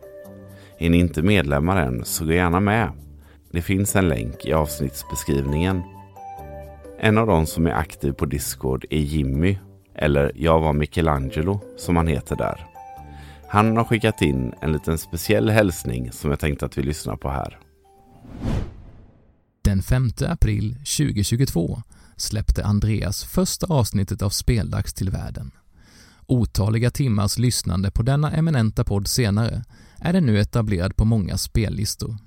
Är ni inte medlemmar än så gå gärna med. Det finns en länk i avsnittsbeskrivningen. En av de som är aktiv på Discord är Jimmy eller Jag var Michelangelo som han heter där. Han har skickat in en liten speciell hälsning som jag tänkte att vi lyssnar på här. Den 5 april 2022 släppte Andreas första avsnittet av Speldags till världen. Otaliga timmars lyssnande på denna eminenta podd senare är den nu etablerad på många spellistor.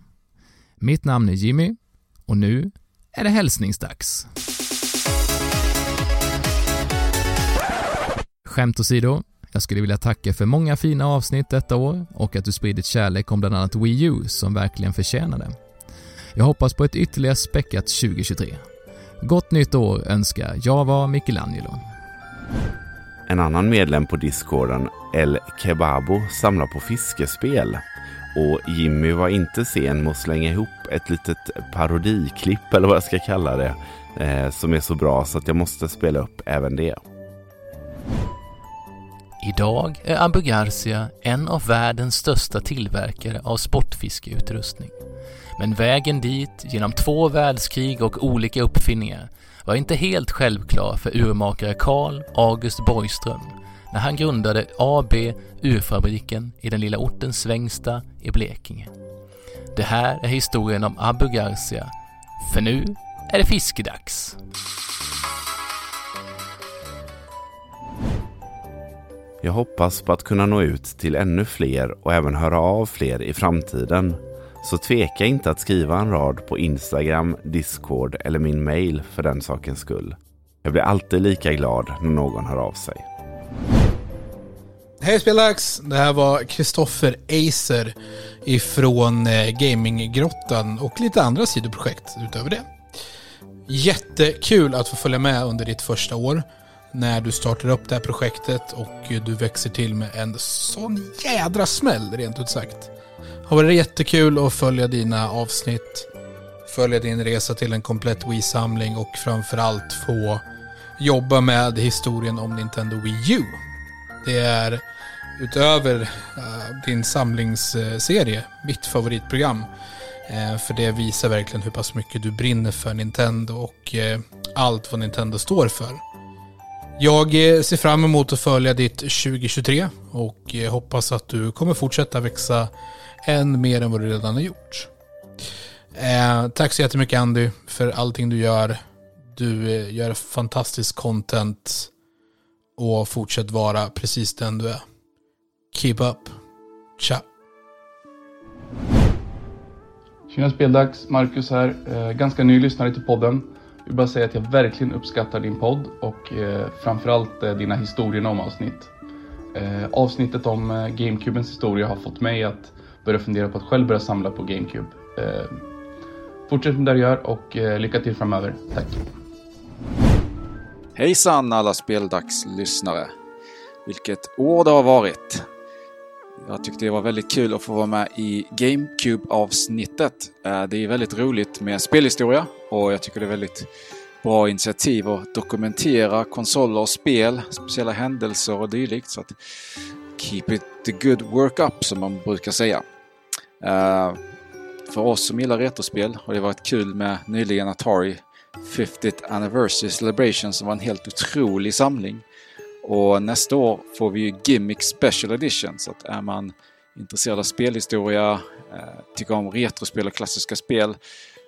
Mitt namn är Jimmy och nu är det hälsningsdags. Skämt åsido, jag skulle vilja tacka för många fina avsnitt detta år och att du spridit kärlek om bland annat Wii U som verkligen förtjänar det. Jag hoppas på ett ytterligare späckat 2023. Gott nytt år önskar jag var Michelangelo. En annan medlem på Discorden, El Kebabo, samlar på fiskespel. Och Jimmy var inte sen med att slänga ihop ett litet parodiklipp, eller vad jag ska kalla det, eh, som är så bra så att jag måste spela upp även det. Idag är Abu Garcia en av världens största tillverkare av sportfiskeutrustning. Men vägen dit, genom två världskrig och olika uppfinningar, var inte helt självklar för urmakare Carl August Borgström när han grundade AB Urfabriken i den lilla orten Svängsta i Blekinge. Det här är historien om Abu Garcia, för nu är det fiskedags. Jag hoppas på att kunna nå ut till ännu fler och även höra av fler i framtiden. Så tveka inte att skriva en rad på Instagram, Discord eller min mail för den sakens skull. Jag blir alltid lika glad när någon hör av sig. Hej Spelax! Det här var Kristoffer Eiser ifrån eh, Gaminggrottan och lite andra sidoprojekt utöver det. Jättekul att få följa med under ditt första år när du startar upp det här projektet och du växer till med en sån jädra smäll rent ut sagt. Har varit jättekul att följa dina avsnitt, följa din resa till en komplett Wii-samling och framförallt få jobba med historien om Nintendo Wii U. Det är utöver uh, din samlingsserie mitt favoritprogram. Uh, för det visar verkligen hur pass mycket du brinner för Nintendo och uh, allt vad Nintendo står för. Jag eh, ser fram emot att följa ditt 2023 och eh, hoppas att du kommer fortsätta växa än mer än vad du redan har gjort. Eh, tack så jättemycket Andy för allting du gör. Du gör fantastisk content och fortsätt vara precis den du är. Keep up. Tja. Tjena speldags, Marcus här. Eh, ganska ny lyssnare till podden. Jag vill bara säga att jag verkligen uppskattar din podd och eh, framförallt eh, dina historien om avsnitt. Eh, avsnittet om eh, GameCubens historia har fått mig att börja fundera på att själv börja samla på GameCube. Eh, fortsätt med det du gör och eh, lycka till framöver. Tack! Hejsan alla speldagslyssnare! Vilket år det har varit! Jag tyckte det var väldigt kul att få vara med i GameCube-avsnittet. Eh, det är väldigt roligt med spelhistoria och jag tycker det är väldigt bra initiativ att dokumentera konsoler och spel, speciella händelser och dylikt. Så att keep it the good work up som man brukar säga. Eh, för oss som gillar retrospel har det varit kul med nyligen Atari 50th Anniversary Celebration som var en helt otrolig samling. Och nästa år får vi ju Gimmick Special Edition så att är man intresserad av spelhistoria, eh, tycker om retrospel och klassiska spel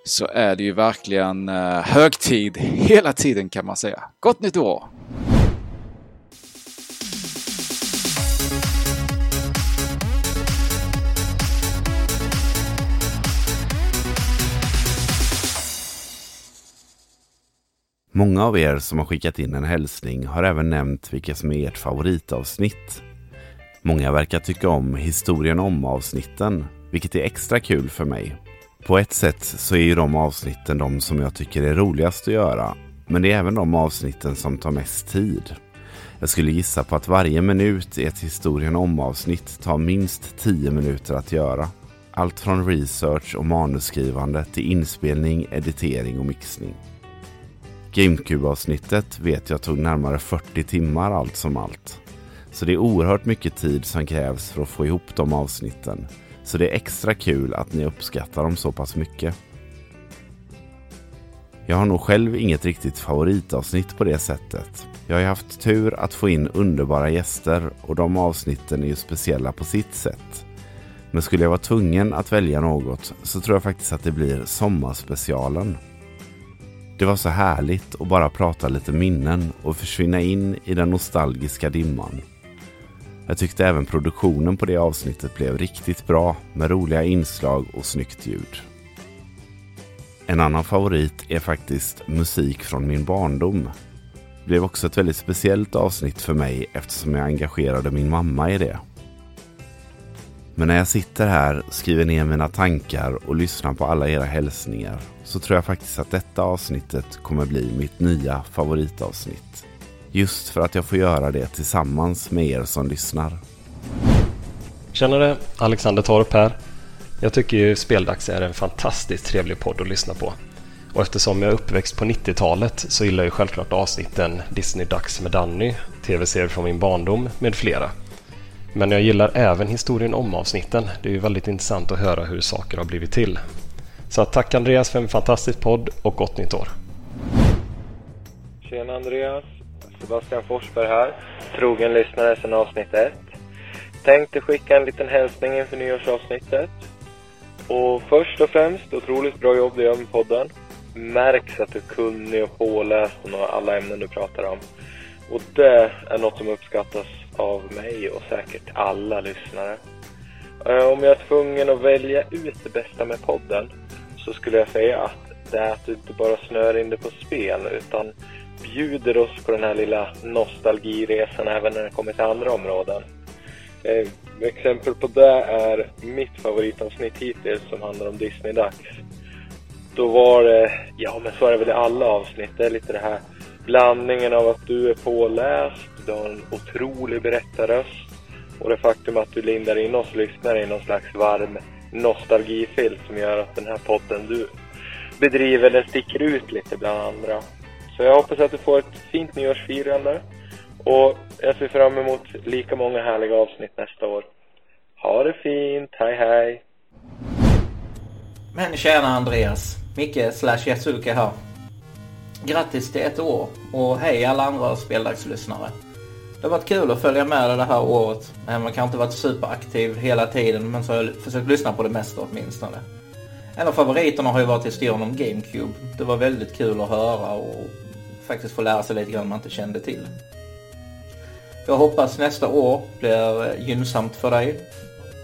så är det ju verkligen eh, högtid hela tiden kan man säga. Gott nytt år! Många av er som har skickat in en hälsning har även nämnt vilka som är ert favoritavsnitt. Många verkar tycka om historien om avsnitten, vilket är extra kul för mig. På ett sätt så är ju de avsnitten de som jag tycker är roligast att göra, men det är även de avsnitten som tar mest tid. Jag skulle gissa på att varje minut i ett historien om avsnitt tar minst 10 minuter att göra. Allt från research och manusskrivande till inspelning, editering och mixning. GameCube-avsnittet vet jag tog närmare 40 timmar allt som allt. Så det är oerhört mycket tid som krävs för att få ihop de avsnitten. Så det är extra kul att ni uppskattar dem så pass mycket. Jag har nog själv inget riktigt favoritavsnitt på det sättet. Jag har haft tur att få in underbara gäster och de avsnitten är ju speciella på sitt sätt. Men skulle jag vara tvungen att välja något så tror jag faktiskt att det blir sommarspecialen. Det var så härligt att bara prata lite minnen och försvinna in i den nostalgiska dimman. Jag tyckte även produktionen på det avsnittet blev riktigt bra med roliga inslag och snyggt ljud. En annan favorit är faktiskt musik från min barndom. Det blev också ett väldigt speciellt avsnitt för mig eftersom jag engagerade min mamma i det. Men när jag sitter här, skriver ner mina tankar och lyssnar på alla era hälsningar så tror jag faktiskt att detta avsnittet kommer bli mitt nya favoritavsnitt. Just för att jag får göra det tillsammans med er som lyssnar. Tjenare! Alexander Torp här. Jag tycker ju Speldags är en fantastiskt trevlig podd att lyssna på. Och eftersom jag är uppväxt på 90-talet så gillar jag självklart avsnitten Disney-dags med Danny, tv-serier från min barndom med flera. Men jag gillar även historien om avsnitten. Det är ju väldigt intressant att höra hur saker har blivit till. Så tack Andreas för en fantastisk podd och gott nytt år. Tjena Andreas! Sebastian Forsberg här. Trogen lyssnare sedan avsnitt 1. Tänkte skicka en liten hälsning inför nyårsavsnittet. Och först och främst, otroligt bra jobb du gör med podden. Märks att du är kunnig och påläst om alla ämnen du pratar om. Och det är något som uppskattas av mig och säkert alla lyssnare. Eh, om jag är tvungen att välja ut det bästa med podden så skulle jag säga att det är att du inte bara snör in dig på spel utan bjuder oss på den här lilla nostalgiresan även när det kommer till andra områden. Eh, exempel på det är mitt favoritavsnitt hittills som handlar om Disney-dags. Då var det, ja men så är det väl i alla avsnitt, det är lite det här blandningen av att du är påläst, du har en otrolig berättarröst och det faktum att du lindar in oss lyssnare i någon slags varm nostalgifilt som gör att den här podden du bedriver, den sticker ut lite bland andra. Så jag hoppas att du får ett fint nyårsfirande och jag ser fram emot lika många härliga avsnitt nästa år. Ha det fint, hej hej! Men tjena Andreas, Micke slash Yasuke här. Grattis till ett år och hej alla andra speldagslyssnare. Det har varit kul att följa med det här året. Eh, man kanske inte varit superaktiv hela tiden men så har jag försökt lyssna på det mesta åtminstone. En av favoriterna har ju varit historien om GameCube. Det var väldigt kul att höra och faktiskt få lära sig lite grann man inte kände till. Jag hoppas nästa år blir eh, gynnsamt för dig.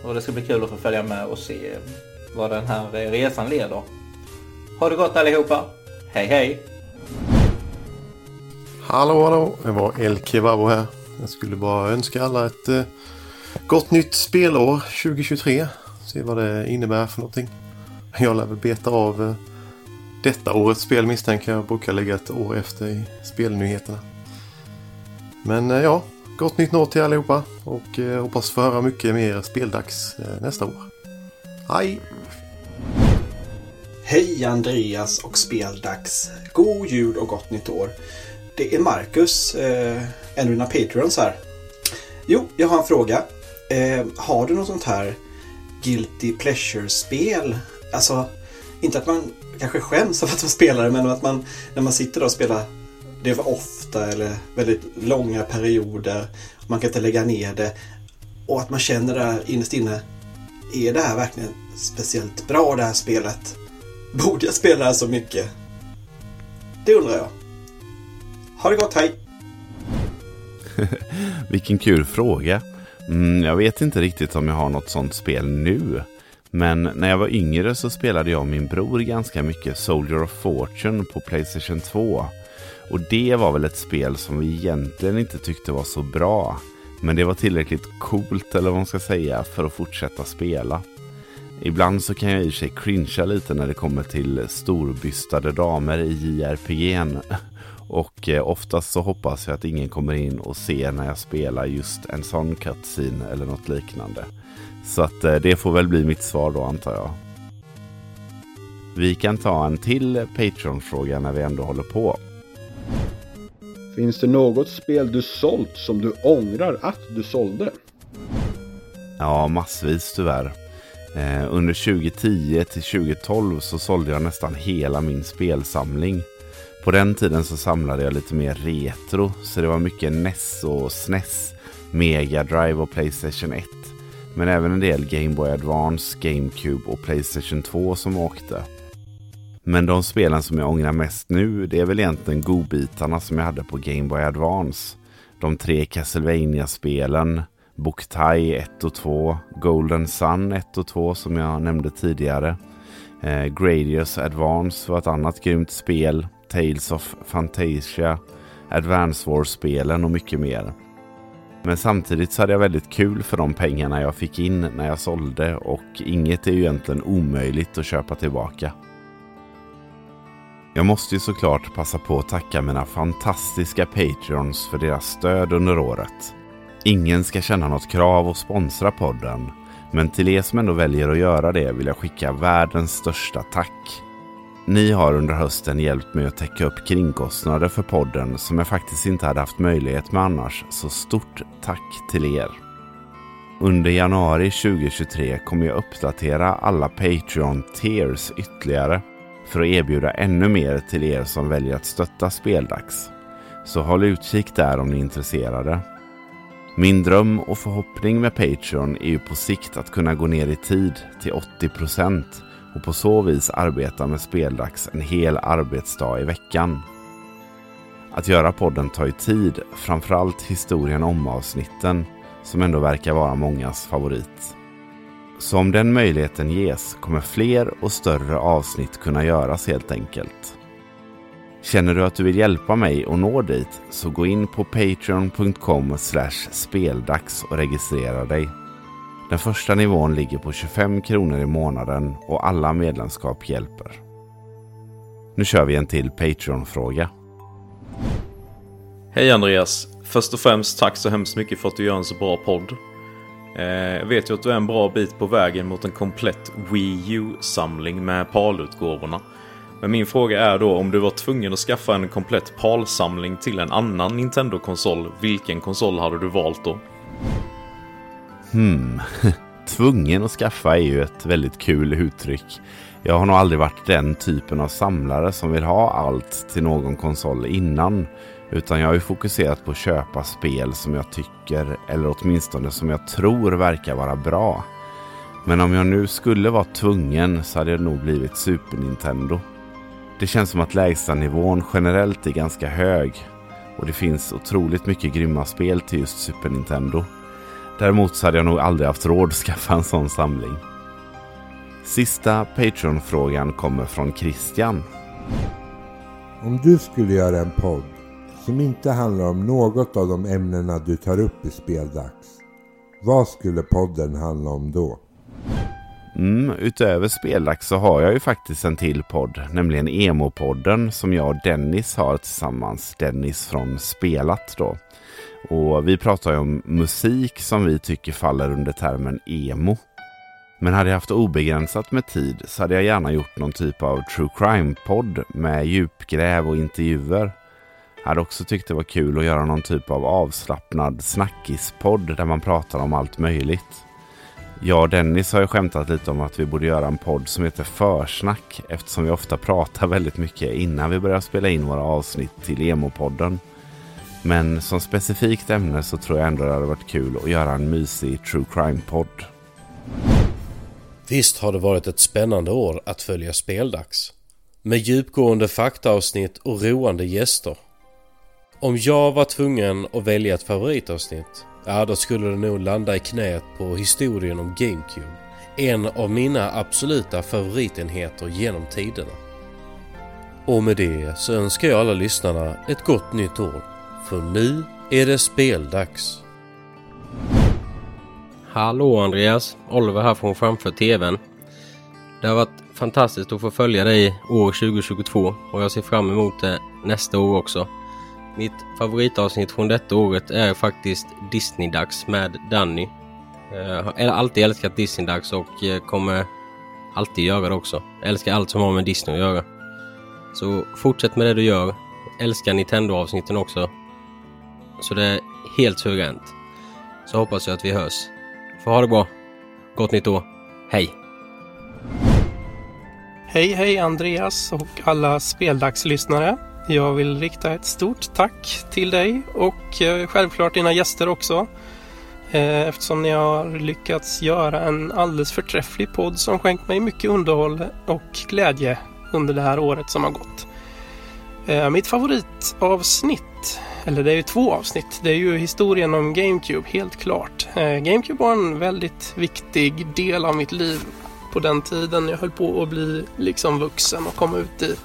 Och det ska bli kul att få följa med och se vad den här eh, resan leder. Ha det gott allihopa. Hej hej! Hallå hallå, det var El Kebabo här. Jag skulle bara önska alla ett eh, gott nytt spelår 2023. Se vad det innebär för någonting. Jag lär väl beta av eh, detta årets spel misstänker jag. Brukar ligga ett år efter i spelnyheterna. Men eh, ja, gott nytt år till allihopa och hoppas få höra mycket mer speldags nästa år. Hej! Hej Andreas och Speldags! God jul och gott nytt år! Det är Marcus, eh, en av mina Patreons här. Jo, jag har en fråga. Eh, har du något sånt här Guilty Pleasure-spel? Alltså, inte att man kanske skäms av att man spelar det, men att man när man sitter där och spelar det för ofta eller väldigt långa perioder. Man kan inte lägga ner det. Och att man känner där innerst inne. Är det här verkligen speciellt bra det här spelet? Borde jag spela det här så mycket? Det undrar jag. Ha det gott, hej! Vilken kul fråga. Mm, jag vet inte riktigt om jag har något sånt spel nu. Men när jag var yngre så spelade jag och min bror ganska mycket Soldier of Fortune på Playstation 2. Och det var väl ett spel som vi egentligen inte tyckte var så bra. Men det var tillräckligt coolt eller vad man ska säga för att fortsätta spela. Ibland så kan jag i och för sig cringea lite när det kommer till storbystade damer i JRPG'n. Och eh, oftast så hoppas jag att ingen kommer in och ser när jag spelar just en sån cutscene eller något liknande. Så att eh, det får väl bli mitt svar då antar jag. Vi kan ta en till Patreon-fråga när vi ändå håller på. Finns det något spel du sålt som du ångrar att du sålde? Ja, massvis tyvärr. Eh, under 2010 till 2012 så sålde jag nästan hela min spelsamling. På den tiden så samlade jag lite mer retro, så det var mycket NES och SNES, Mega Drive och Playstation 1. Men även en del Game Boy Advance, GameCube och Playstation 2 som åkte. Men de spelen som jag ångrar mest nu, det är väl egentligen godbitarna som jag hade på Game Boy Advance. De tre Castlevania-spelen, Boktai 1 och 2, Golden Sun 1 och 2 som jag nämnde tidigare. Eh, Gradius Advance var ett annat grymt spel. Tales of Fantasia, Advance Wars-spelen och mycket mer. Men samtidigt så hade jag väldigt kul för de pengarna jag fick in när jag sålde och inget är ju egentligen omöjligt att köpa tillbaka. Jag måste ju såklart passa på att tacka mina fantastiska Patreons för deras stöd under året. Ingen ska känna något krav att sponsra podden, men till er som ändå väljer att göra det vill jag skicka världens största tack. Ni har under hösten hjälpt mig att täcka upp kringkostnader för podden som jag faktiskt inte hade haft möjlighet med annars, så stort tack till er. Under januari 2023 kommer jag uppdatera alla Patreon tiers ytterligare för att erbjuda ännu mer till er som väljer att stötta Speldags. Så håll utkik där om ni är intresserade. Min dröm och förhoppning med Patreon är ju på sikt att kunna gå ner i tid till 80% och på så vis arbeta med Speldags en hel arbetsdag i veckan. Att göra podden tar ju tid, framförallt historien om avsnitten som ändå verkar vara mångas favorit. Så om den möjligheten ges kommer fler och större avsnitt kunna göras helt enkelt. Känner du att du vill hjälpa mig att nå dit så gå in på patreon.com speldags och registrera dig. Den första nivån ligger på 25 kronor i månaden och alla medlemskap hjälper. Nu kör vi en till Patreon-fråga. Hej Andreas! Först och främst tack så hemskt mycket för att du gör en så bra podd. Eh, Jag vet ju att du är en bra bit på vägen mot en komplett Wii U-samling med PAL-utgåvorna. Men min fråga är då om du var tvungen att skaffa en komplett PAL-samling till en annan Nintendo-konsol, vilken konsol hade du valt då? Hmm, tvungen att skaffa är ju ett väldigt kul uttryck. Jag har nog aldrig varit den typen av samlare som vill ha allt till någon konsol innan. Utan jag har ju fokuserat på att köpa spel som jag tycker, eller åtminstone som jag tror verkar vara bra. Men om jag nu skulle vara tvungen så hade det nog blivit Super Nintendo. Det känns som att lägstanivån generellt är ganska hög. Och det finns otroligt mycket grymma spel till just Super Nintendo. Däremot så hade jag nog aldrig haft råd att skaffa en sån samling. Sista Patreon-frågan kommer från Christian. Om du skulle göra en podd som inte handlar om något av de ämnena du tar upp i Speldags. Vad skulle podden handla om då? Mm, utöver Speldags så har jag ju faktiskt en till podd, nämligen Emo-podden som jag och Dennis har tillsammans. Dennis från Spelat då. Och vi pratar ju om musik som vi tycker faller under termen emo. Men hade jag haft obegränsat med tid så hade jag gärna gjort någon typ av true crime-podd med djupgräv och intervjuer. Jag hade också tyckt det var kul att göra någon typ av avslappnad snackispodd där man pratar om allt möjligt. Jag och Dennis har ju skämtat lite om att vi borde göra en podd som heter Försnack eftersom vi ofta pratar väldigt mycket innan vi börjar spela in våra avsnitt till Emo-podden. Men som specifikt ämne så tror jag ändå det hade varit kul att göra en mysig true crime-podd. Visst har det varit ett spännande år att följa Speldags. Med djupgående faktaavsnitt och roande gäster. Om jag var tvungen att välja ett favoritavsnitt, ja då skulle det nog landa i knät på historien om GameCube. En av mina absoluta favoritenheter genom tiderna. Och med det så önskar jag alla lyssnarna ett gott nytt år. För nu är det speldags. Hallå Andreas! Oliver här från framför TVn. Det har varit fantastiskt att få följa dig år 2022 och jag ser fram emot det nästa år också. Mitt favoritavsnitt från detta året är faktiskt Disney-dags med Danny. Eh, jag har alltid älskat Disney-dags och eh, kommer alltid göra det också. Jag älskar allt som har med Disney att göra. Så fortsätt med det du gör. Älskar Nintendo-avsnitten också. Så det är helt suveränt. Så hoppas jag att vi hörs. Får ha det bra. Gott nytt år. Hej! Hej hej Andreas och alla speldagslyssnare. Jag vill rikta ett stort tack till dig och eh, självklart dina gäster också. Eh, eftersom ni har lyckats göra en alldeles förträfflig podd som skänkt mig mycket underhåll och glädje under det här året som har gått. Eh, mitt favoritavsnitt, eller det är ju två avsnitt, det är ju historien om GameCube, helt klart. Eh, GameCube var en väldigt viktig del av mitt liv på den tiden jag höll på att bli liksom vuxen och komma ut i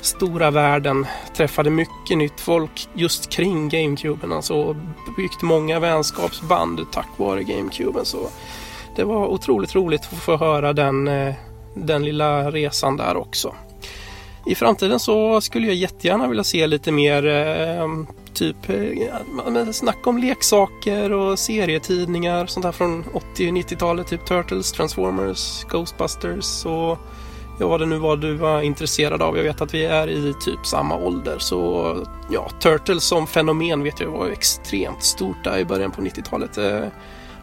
stora världen. Träffade mycket nytt folk just kring GameCuben. Alltså byggt många vänskapsband tack vare GameCuben. Så det var otroligt roligt att få höra den, eh, den lilla resan där också. I framtiden så skulle jag jättegärna vilja se lite mer eh, typ eh, snack om leksaker och serietidningar. Sånt här från 80 och 90-talet. Typ Turtles, Transformers, Ghostbusters och ja, vad det nu var du var intresserad av. Jag vet att vi är i typ samma ålder. Så ja, Turtles som fenomen vet jag var extremt stort där i början på 90-talet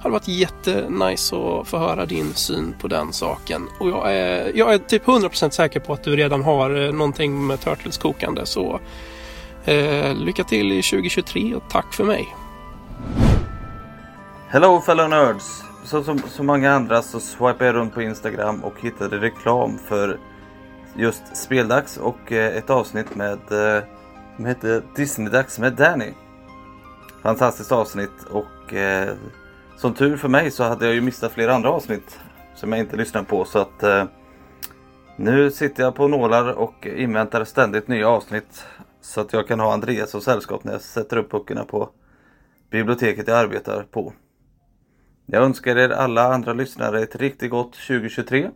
hade varit jättenice att få höra din syn på den saken. Och jag är, jag är typ 100% säker på att du redan har eh, någonting med Turtles kokande. Så eh, lycka till i 2023 och tack för mig. Hello fellow nerds! Så som så många andra så swipade jag runt på Instagram och hittade reklam för just Speldags och eh, ett avsnitt med eh, som hette eh, Disney-dags med Danny. Fantastiskt avsnitt och eh, som tur för mig så hade jag ju missat flera andra avsnitt som jag inte lyssnade på så att eh, Nu sitter jag på nålar och inväntar ständigt nya avsnitt så att jag kan ha Andreas som sällskap när jag sätter upp böckerna på biblioteket jag arbetar på. Jag önskar er alla andra lyssnare ett riktigt gott 2023.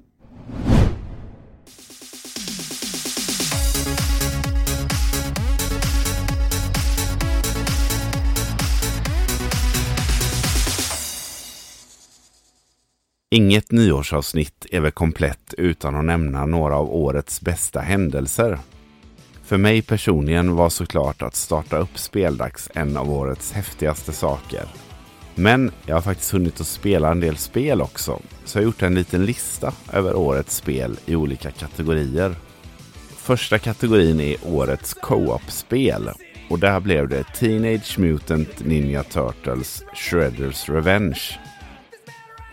Inget nyårsavsnitt är väl komplett utan att nämna några av årets bästa händelser. För mig personligen var såklart att starta upp Speldags en av årets häftigaste saker. Men jag har faktiskt hunnit att spela en del spel också, så jag har gjort en liten lista över årets spel i olika kategorier. Första kategorin är årets co-op-spel och där blev det Teenage Mutant Ninja Turtles Shredders Revenge.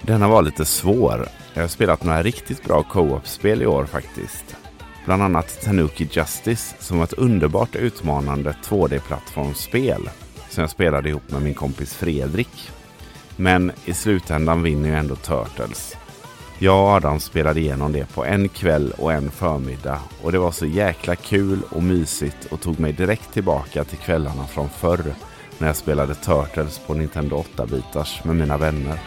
Denna var lite svår. Jag har spelat några riktigt bra co-op-spel i år faktiskt. Bland annat Tanuki Justice som var ett underbart utmanande 2D-plattformsspel som jag spelade ihop med min kompis Fredrik. Men i slutändan vinner ju ändå Turtles. Jag och Adam spelade igenom det på en kväll och en förmiddag och det var så jäkla kul och mysigt och tog mig direkt tillbaka till kvällarna från förr när jag spelade Turtles på Nintendo 8-bitars med mina vänner.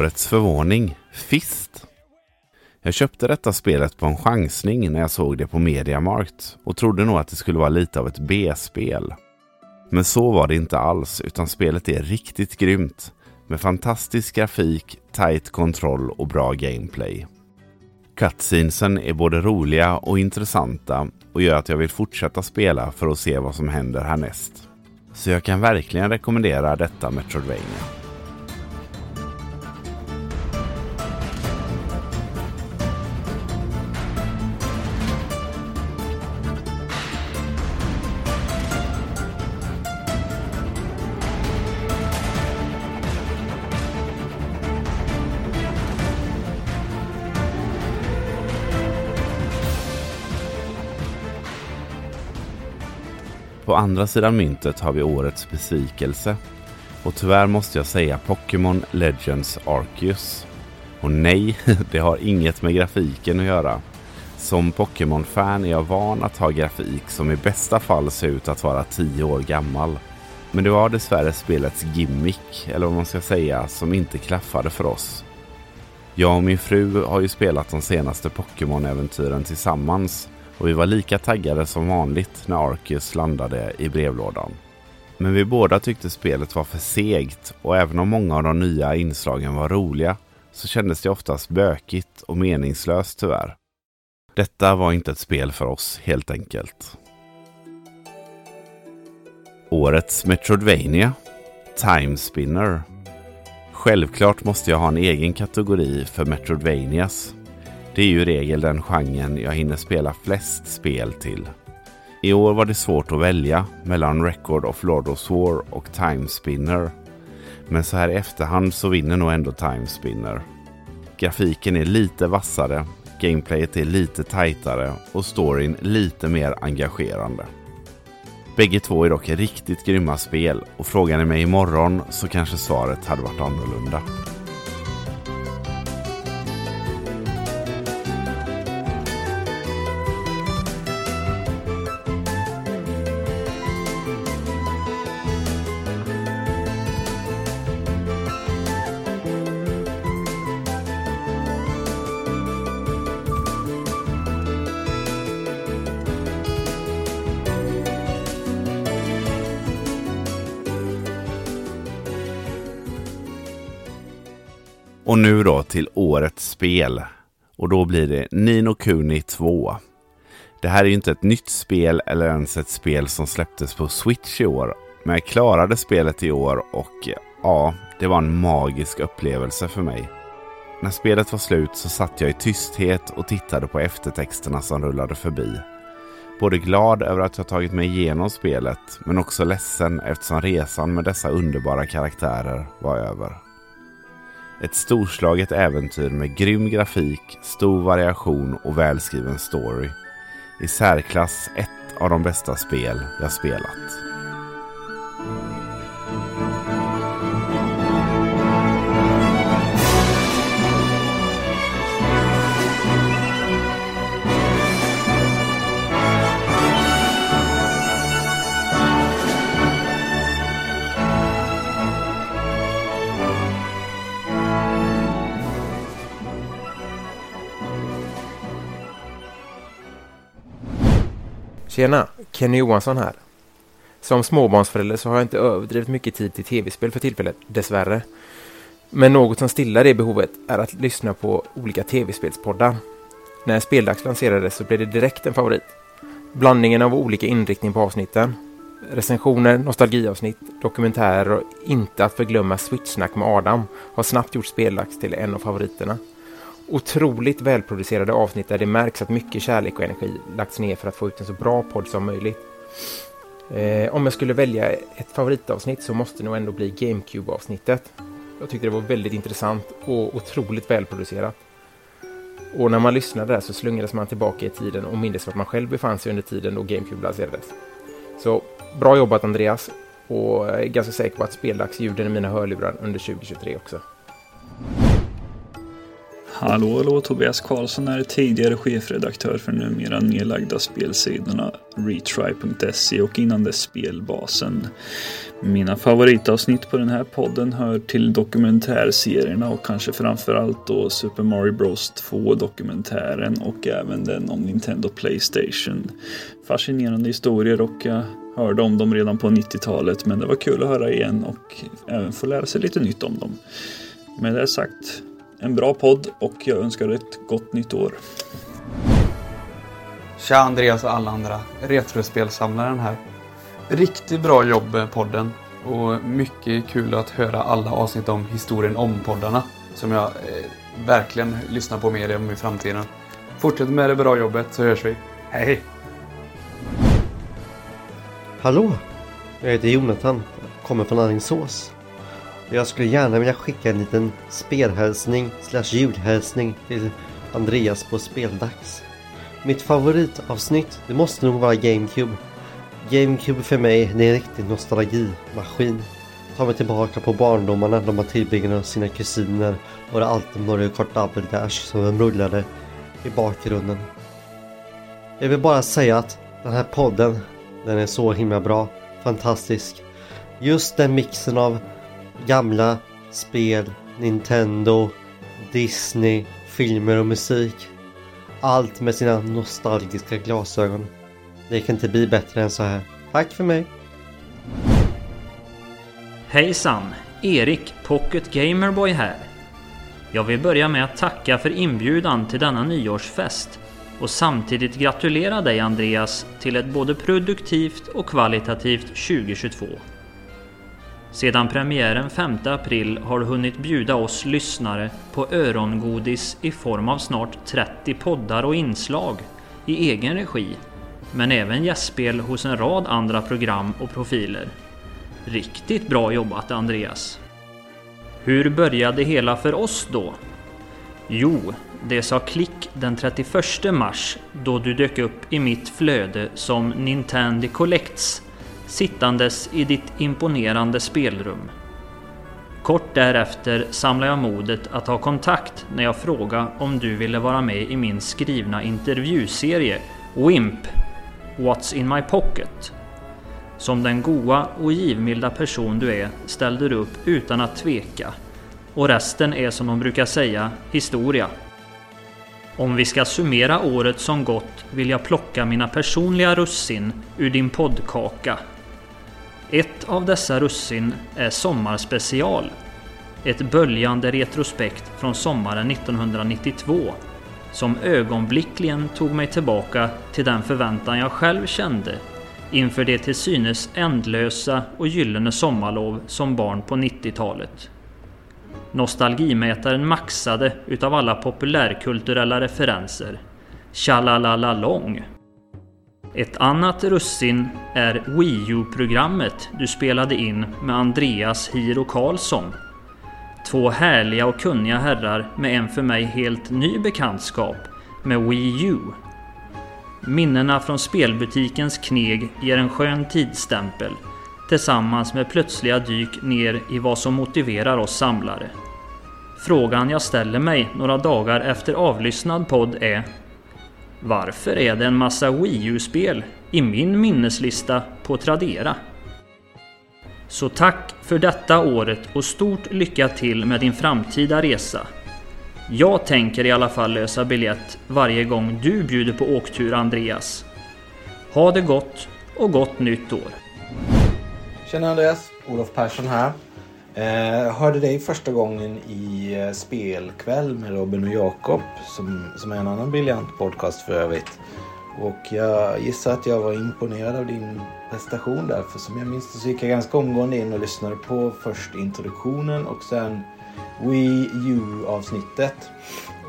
Årets förvåning, Fist. Jag köpte detta spelet på en chansning när jag såg det på Mediamarkt och trodde nog att det skulle vara lite av ett B-spel. Men så var det inte alls utan spelet är riktigt grymt med fantastisk grafik, tight kontroll och bra gameplay. Cutscenesen är både roliga och intressanta och gör att jag vill fortsätta spela för att se vad som händer härnäst. Så jag kan verkligen rekommendera detta Metroidvania. På andra sidan myntet har vi årets besvikelse. Och tyvärr måste jag säga Pokémon Legends Arceus. Och nej, det har inget med grafiken att göra. Som Pokémon-fan är jag van att ha grafik som i bästa fall ser ut att vara 10 år gammal. Men det var dessvärre spelets gimmick, eller vad man ska säga, som inte klaffade för oss. Jag och min fru har ju spelat de senaste Pokémon-äventyren tillsammans och vi var lika taggade som vanligt när Arceus landade i brevlådan. Men vi båda tyckte spelet var för segt och även om många av de nya inslagen var roliga så kändes det oftast bökigt och meningslöst tyvärr. Detta var inte ett spel för oss helt enkelt. Årets Metroidvania Timespinner Självklart måste jag ha en egen kategori för Metroidvanias det är ju i regel den genren jag hinner spela flest spel till. I år var det svårt att välja mellan Record of Lord of War och Timespinner. Men så här i efterhand så vinner nog ändå Timespinner. Grafiken är lite vassare, gameplayet är lite tajtare och storyn lite mer engagerande. Bägge två är dock riktigt grymma spel och frågar ni mig imorgon så kanske svaret hade varit annorlunda. Då till årets spel. Och då blir det Nino Kuni 2. Det här är ju inte ett nytt spel eller ens ett spel som släpptes på Switch i år. Men jag klarade spelet i år och ja, det var en magisk upplevelse för mig. När spelet var slut så satt jag i tysthet och tittade på eftertexterna som rullade förbi. Både glad över att jag tagit mig igenom spelet men också ledsen eftersom resan med dessa underbara karaktärer var över. Ett storslaget äventyr med grym grafik, stor variation och välskriven story. I särklass ett av de bästa spel jag spelat. Tjena! Kenny Johansson här. Som småbarnsförälder så har jag inte överdrivet mycket tid till tv-spel för tillfället, dessvärre. Men något som stillar det behovet är att lyssna på olika tv-spelspoddar. När Speldags lanserades så blev det direkt en favorit. Blandningen av olika inriktning på avsnitten. Recensioner, nostalgiavsnitt, dokumentärer och inte att förglömma switchsnack med Adam har snabbt gjort Speldags till en av favoriterna otroligt välproducerade avsnitt där det märks att mycket kärlek och energi lagts ner för att få ut en så bra podd som möjligt. Eh, om jag skulle välja ett favoritavsnitt så måste det nog ändå bli GameCube-avsnittet. Jag tyckte det var väldigt intressant och otroligt välproducerat. Och när man lyssnade där så slungades man tillbaka i tiden och mindes vart man själv befann sig under tiden då GameCube lanserades. Så bra jobbat Andreas och jag är ganska säker på att speldagsljuden i mina hörlurar under 2023 också. Hallå, hallå, Tobias Karlsson är tidigare chefredaktör för numera nedlagda spelsidorna Retry.se och innan dess Spelbasen. Mina favoritavsnitt på den här podden hör till dokumentärserierna och kanske framförallt då Super Mario Bros 2 dokumentären och även den om Nintendo Playstation. Fascinerande historier och jag hörde om dem redan på 90-talet men det var kul att höra igen och även få lära sig lite nytt om dem. Med det sagt en bra podd och jag önskar ett gott nytt år. Tja Andreas och alla andra. Retrospelsamlaren här. Riktigt bra jobb podden. Och mycket kul att höra alla avsnitt om historien om poddarna. Som jag eh, verkligen lyssnar på mer om i framtiden. Fortsätt med det bra jobbet så hörs vi. Hej! Hallå! Jag heter Jonathan. Kommer från Alingsås. Jag skulle gärna vilja skicka en liten spelhälsning slash julhälsning till Andreas på Speldags. Mitt favoritavsnitt, det måste nog vara GameCube. GameCube för mig, det är en riktig nostalgimaskin. Tar mig tillbaka på barndomarna när man tillbringade sina kusiner och det alltid Mario Kart Double Dash som rullade i bakgrunden. Jag vill bara säga att den här podden, den är så himla bra. Fantastisk. Just den mixen av gamla spel, Nintendo, Disney, filmer och musik. Allt med sina nostalgiska glasögon. Det kan inte bli bättre än så här. Tack för mig! Hejsan! Erik Pocket Gamerboy här. Jag vill börja med att tacka för inbjudan till denna nyårsfest och samtidigt gratulera dig Andreas till ett både produktivt och kvalitativt 2022. Sedan premiären 5 april har du hunnit bjuda oss lyssnare på örongodis i form av snart 30 poddar och inslag i egen regi, men även gästspel hos en rad andra program och profiler. Riktigt bra jobbat Andreas! Hur började hela för oss då? Jo, det sa klick den 31 mars då du dök upp i mitt flöde som Nintendo Collects sittandes i ditt imponerande spelrum. Kort därefter samlade jag modet att ta kontakt när jag frågade om du ville vara med i min skrivna intervjuserie WIMP What's in my pocket. Som den goa och givmilda person du är ställde du upp utan att tveka. Och resten är som de brukar säga historia. Om vi ska summera året som gått vill jag plocka mina personliga russin ur din poddkaka ett av dessa russin är Sommarspecial. Ett böljande retrospekt från sommaren 1992 som ögonblickligen tog mig tillbaka till den förväntan jag själv kände inför det till synes ändlösa och gyllene sommarlov som barn på 90-talet. Nostalgimätaren maxade utav alla populärkulturella referenser. Tjalalalalong. Ett annat russin är Wii U-programmet du spelade in med Andreas Hiro Karlsson. Två härliga och kunniga herrar med en för mig helt ny bekantskap med Wii U. Minnena från spelbutikens kneg ger en skön tidsstämpel tillsammans med plötsliga dyk ner i vad som motiverar oss samlare. Frågan jag ställer mig några dagar efter avlyssnad podd är varför är det en massa Wii U-spel i min minneslista på Tradera? Så tack för detta året och stort lycka till med din framtida resa. Jag tänker i alla fall lösa biljett varje gång du bjuder på åktur Andreas. Ha det gott och gott nytt år! Tjena Andreas, Olof Persson här. Eh, hörde dig första gången i eh, Spelkväll med Robin och Jakob som, som är en annan briljant podcast för övrigt. Och jag gissar att jag var imponerad av din prestation där för som jag minns det så gick jag ganska omgående in och lyssnade på först introduktionen och sen Wii U avsnittet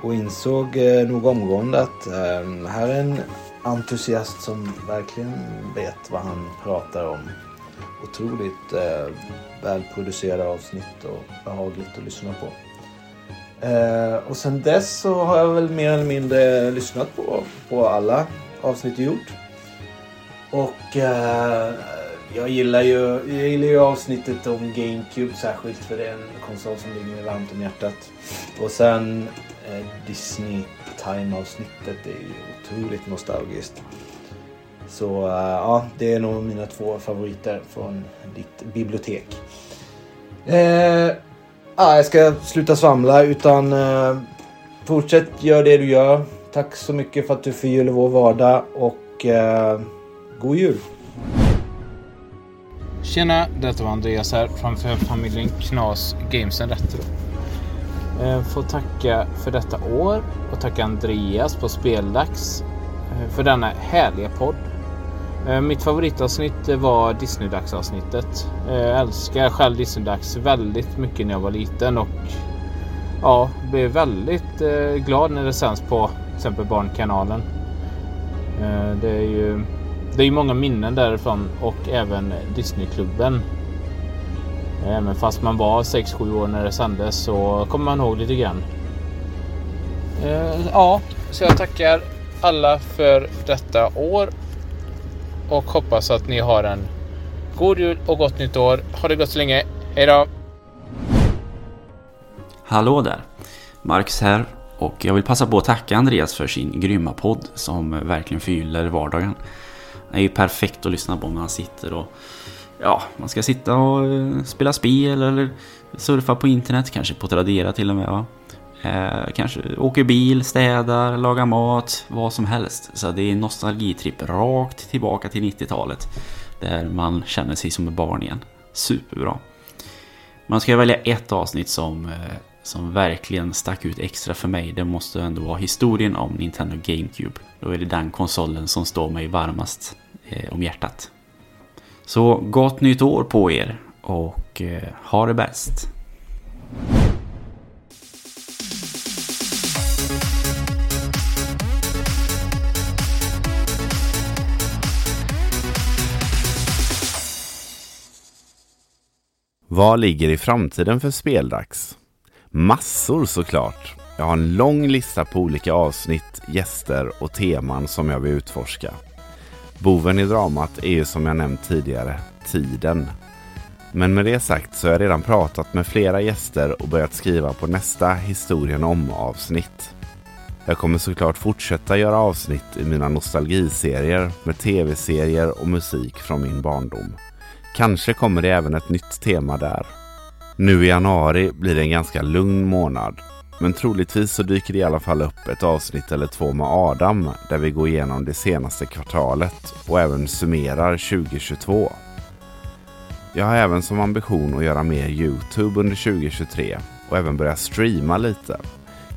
och insåg eh, nog omgående att eh, här är en entusiast som verkligen vet vad han pratar om otroligt eh, välproducerade avsnitt och behagligt att lyssna på. Eh, och sen dess så har jag väl mer eller mindre lyssnat på, på alla avsnitt jag gjort. Och eh, jag gillar ju, jag gillar ju avsnittet om GameCube särskilt för det är en konsol som ligger mig varmt om hjärtat. Och sen eh, Disney Time-avsnittet är ju otroligt nostalgiskt. Så uh, ja, det är nog mina två favoriter från ditt bibliotek. Uh, ja, jag ska sluta svamla utan uh, fortsätt gör det du gör. Tack så mycket för att du förgyller vår vardag och uh, god jul! Tjena, detta var Andreas här framför familjen Knas Games Retro. Får tacka för detta år och tacka Andreas på Speldags för denna härliga podd. Eh, mitt favoritavsnitt eh, var Disney-dagsavsnittet. Jag älskar själv Disney-dags väldigt mycket när jag var liten och ja, blev väldigt glad när det sänds på till exempel Barnkanalen. Det är ju det är många minnen därifrån och även Disneyklubben. Även fast man var 6-7 år när det sändes så kommer man ihåg lite grann. Ja, så jag tackar alla för detta år och hoppas att ni har en god jul och gott nytt år. Ha det gott så länge. Hej då! Hallå där! Marcus här och jag vill passa på att tacka Andreas för sin grymma podd som verkligen förgyller vardagen. Den är ju perfekt att lyssna på när man sitter och ja, man ska sitta och eh, spela spel eller surfa på internet, kanske på Tradera till och med. Va? Eh, kanske åker bil, städar, lagar mat, vad som helst. Så det är en nostalgitripp rakt tillbaka till 90-talet. Där man känner sig som ett barn igen. Superbra. Man ska välja ett avsnitt som, eh, som verkligen stack ut extra för mig. Det måste ändå vara historien om Nintendo GameCube. Då är det den konsolen som står mig varmast eh, om hjärtat. Så gott nytt år på er och eh, ha det bäst! Vad ligger i framtiden för Speldags? Massor såklart. Jag har en lång lista på olika avsnitt, gäster och teman som jag vill utforska. Boven i dramat är ju som jag nämnt tidigare, tiden. Men med det sagt så har jag redan pratat med flera gäster och börjat skriva på nästa historien om avsnitt. Jag kommer såklart fortsätta göra avsnitt i mina nostalgiserier med tv-serier och musik från min barndom. Kanske kommer det även ett nytt tema där. Nu i januari blir det en ganska lugn månad. Men troligtvis så dyker det i alla fall upp ett avsnitt eller två med Adam där vi går igenom det senaste kvartalet och även summerar 2022. Jag har även som ambition att göra mer Youtube under 2023 och även börja streama lite.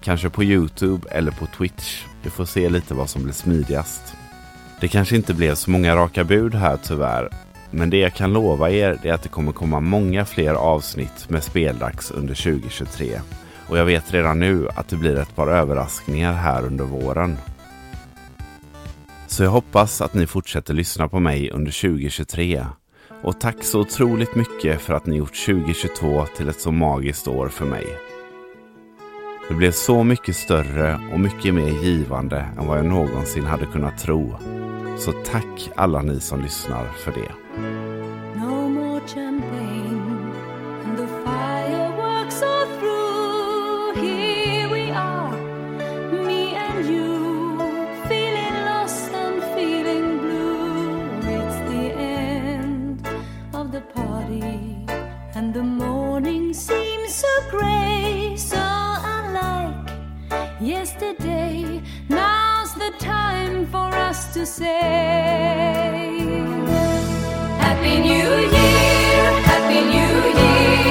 Kanske på Youtube eller på Twitch. Vi får se lite vad som blir smidigast. Det kanske inte blev så många raka bud här tyvärr men det jag kan lova er är att det kommer komma många fler avsnitt med speldags under 2023. Och jag vet redan nu att det blir ett par överraskningar här under våren. Så jag hoppas att ni fortsätter lyssna på mig under 2023. Och tack så otroligt mycket för att ni gjort 2022 till ett så magiskt år för mig. Det blev så mycket större och mycket mer givande än vad jag någonsin hade kunnat tro. Så tack alla ni som lyssnar för det. No more champagne and the fireworks are through. Here we are, me and you, feeling lost and feeling blue. It's the end of the party and the morning seems so grey, so unlike yesterday. Now's the time for us to say. Happy New Year, Happy New Year.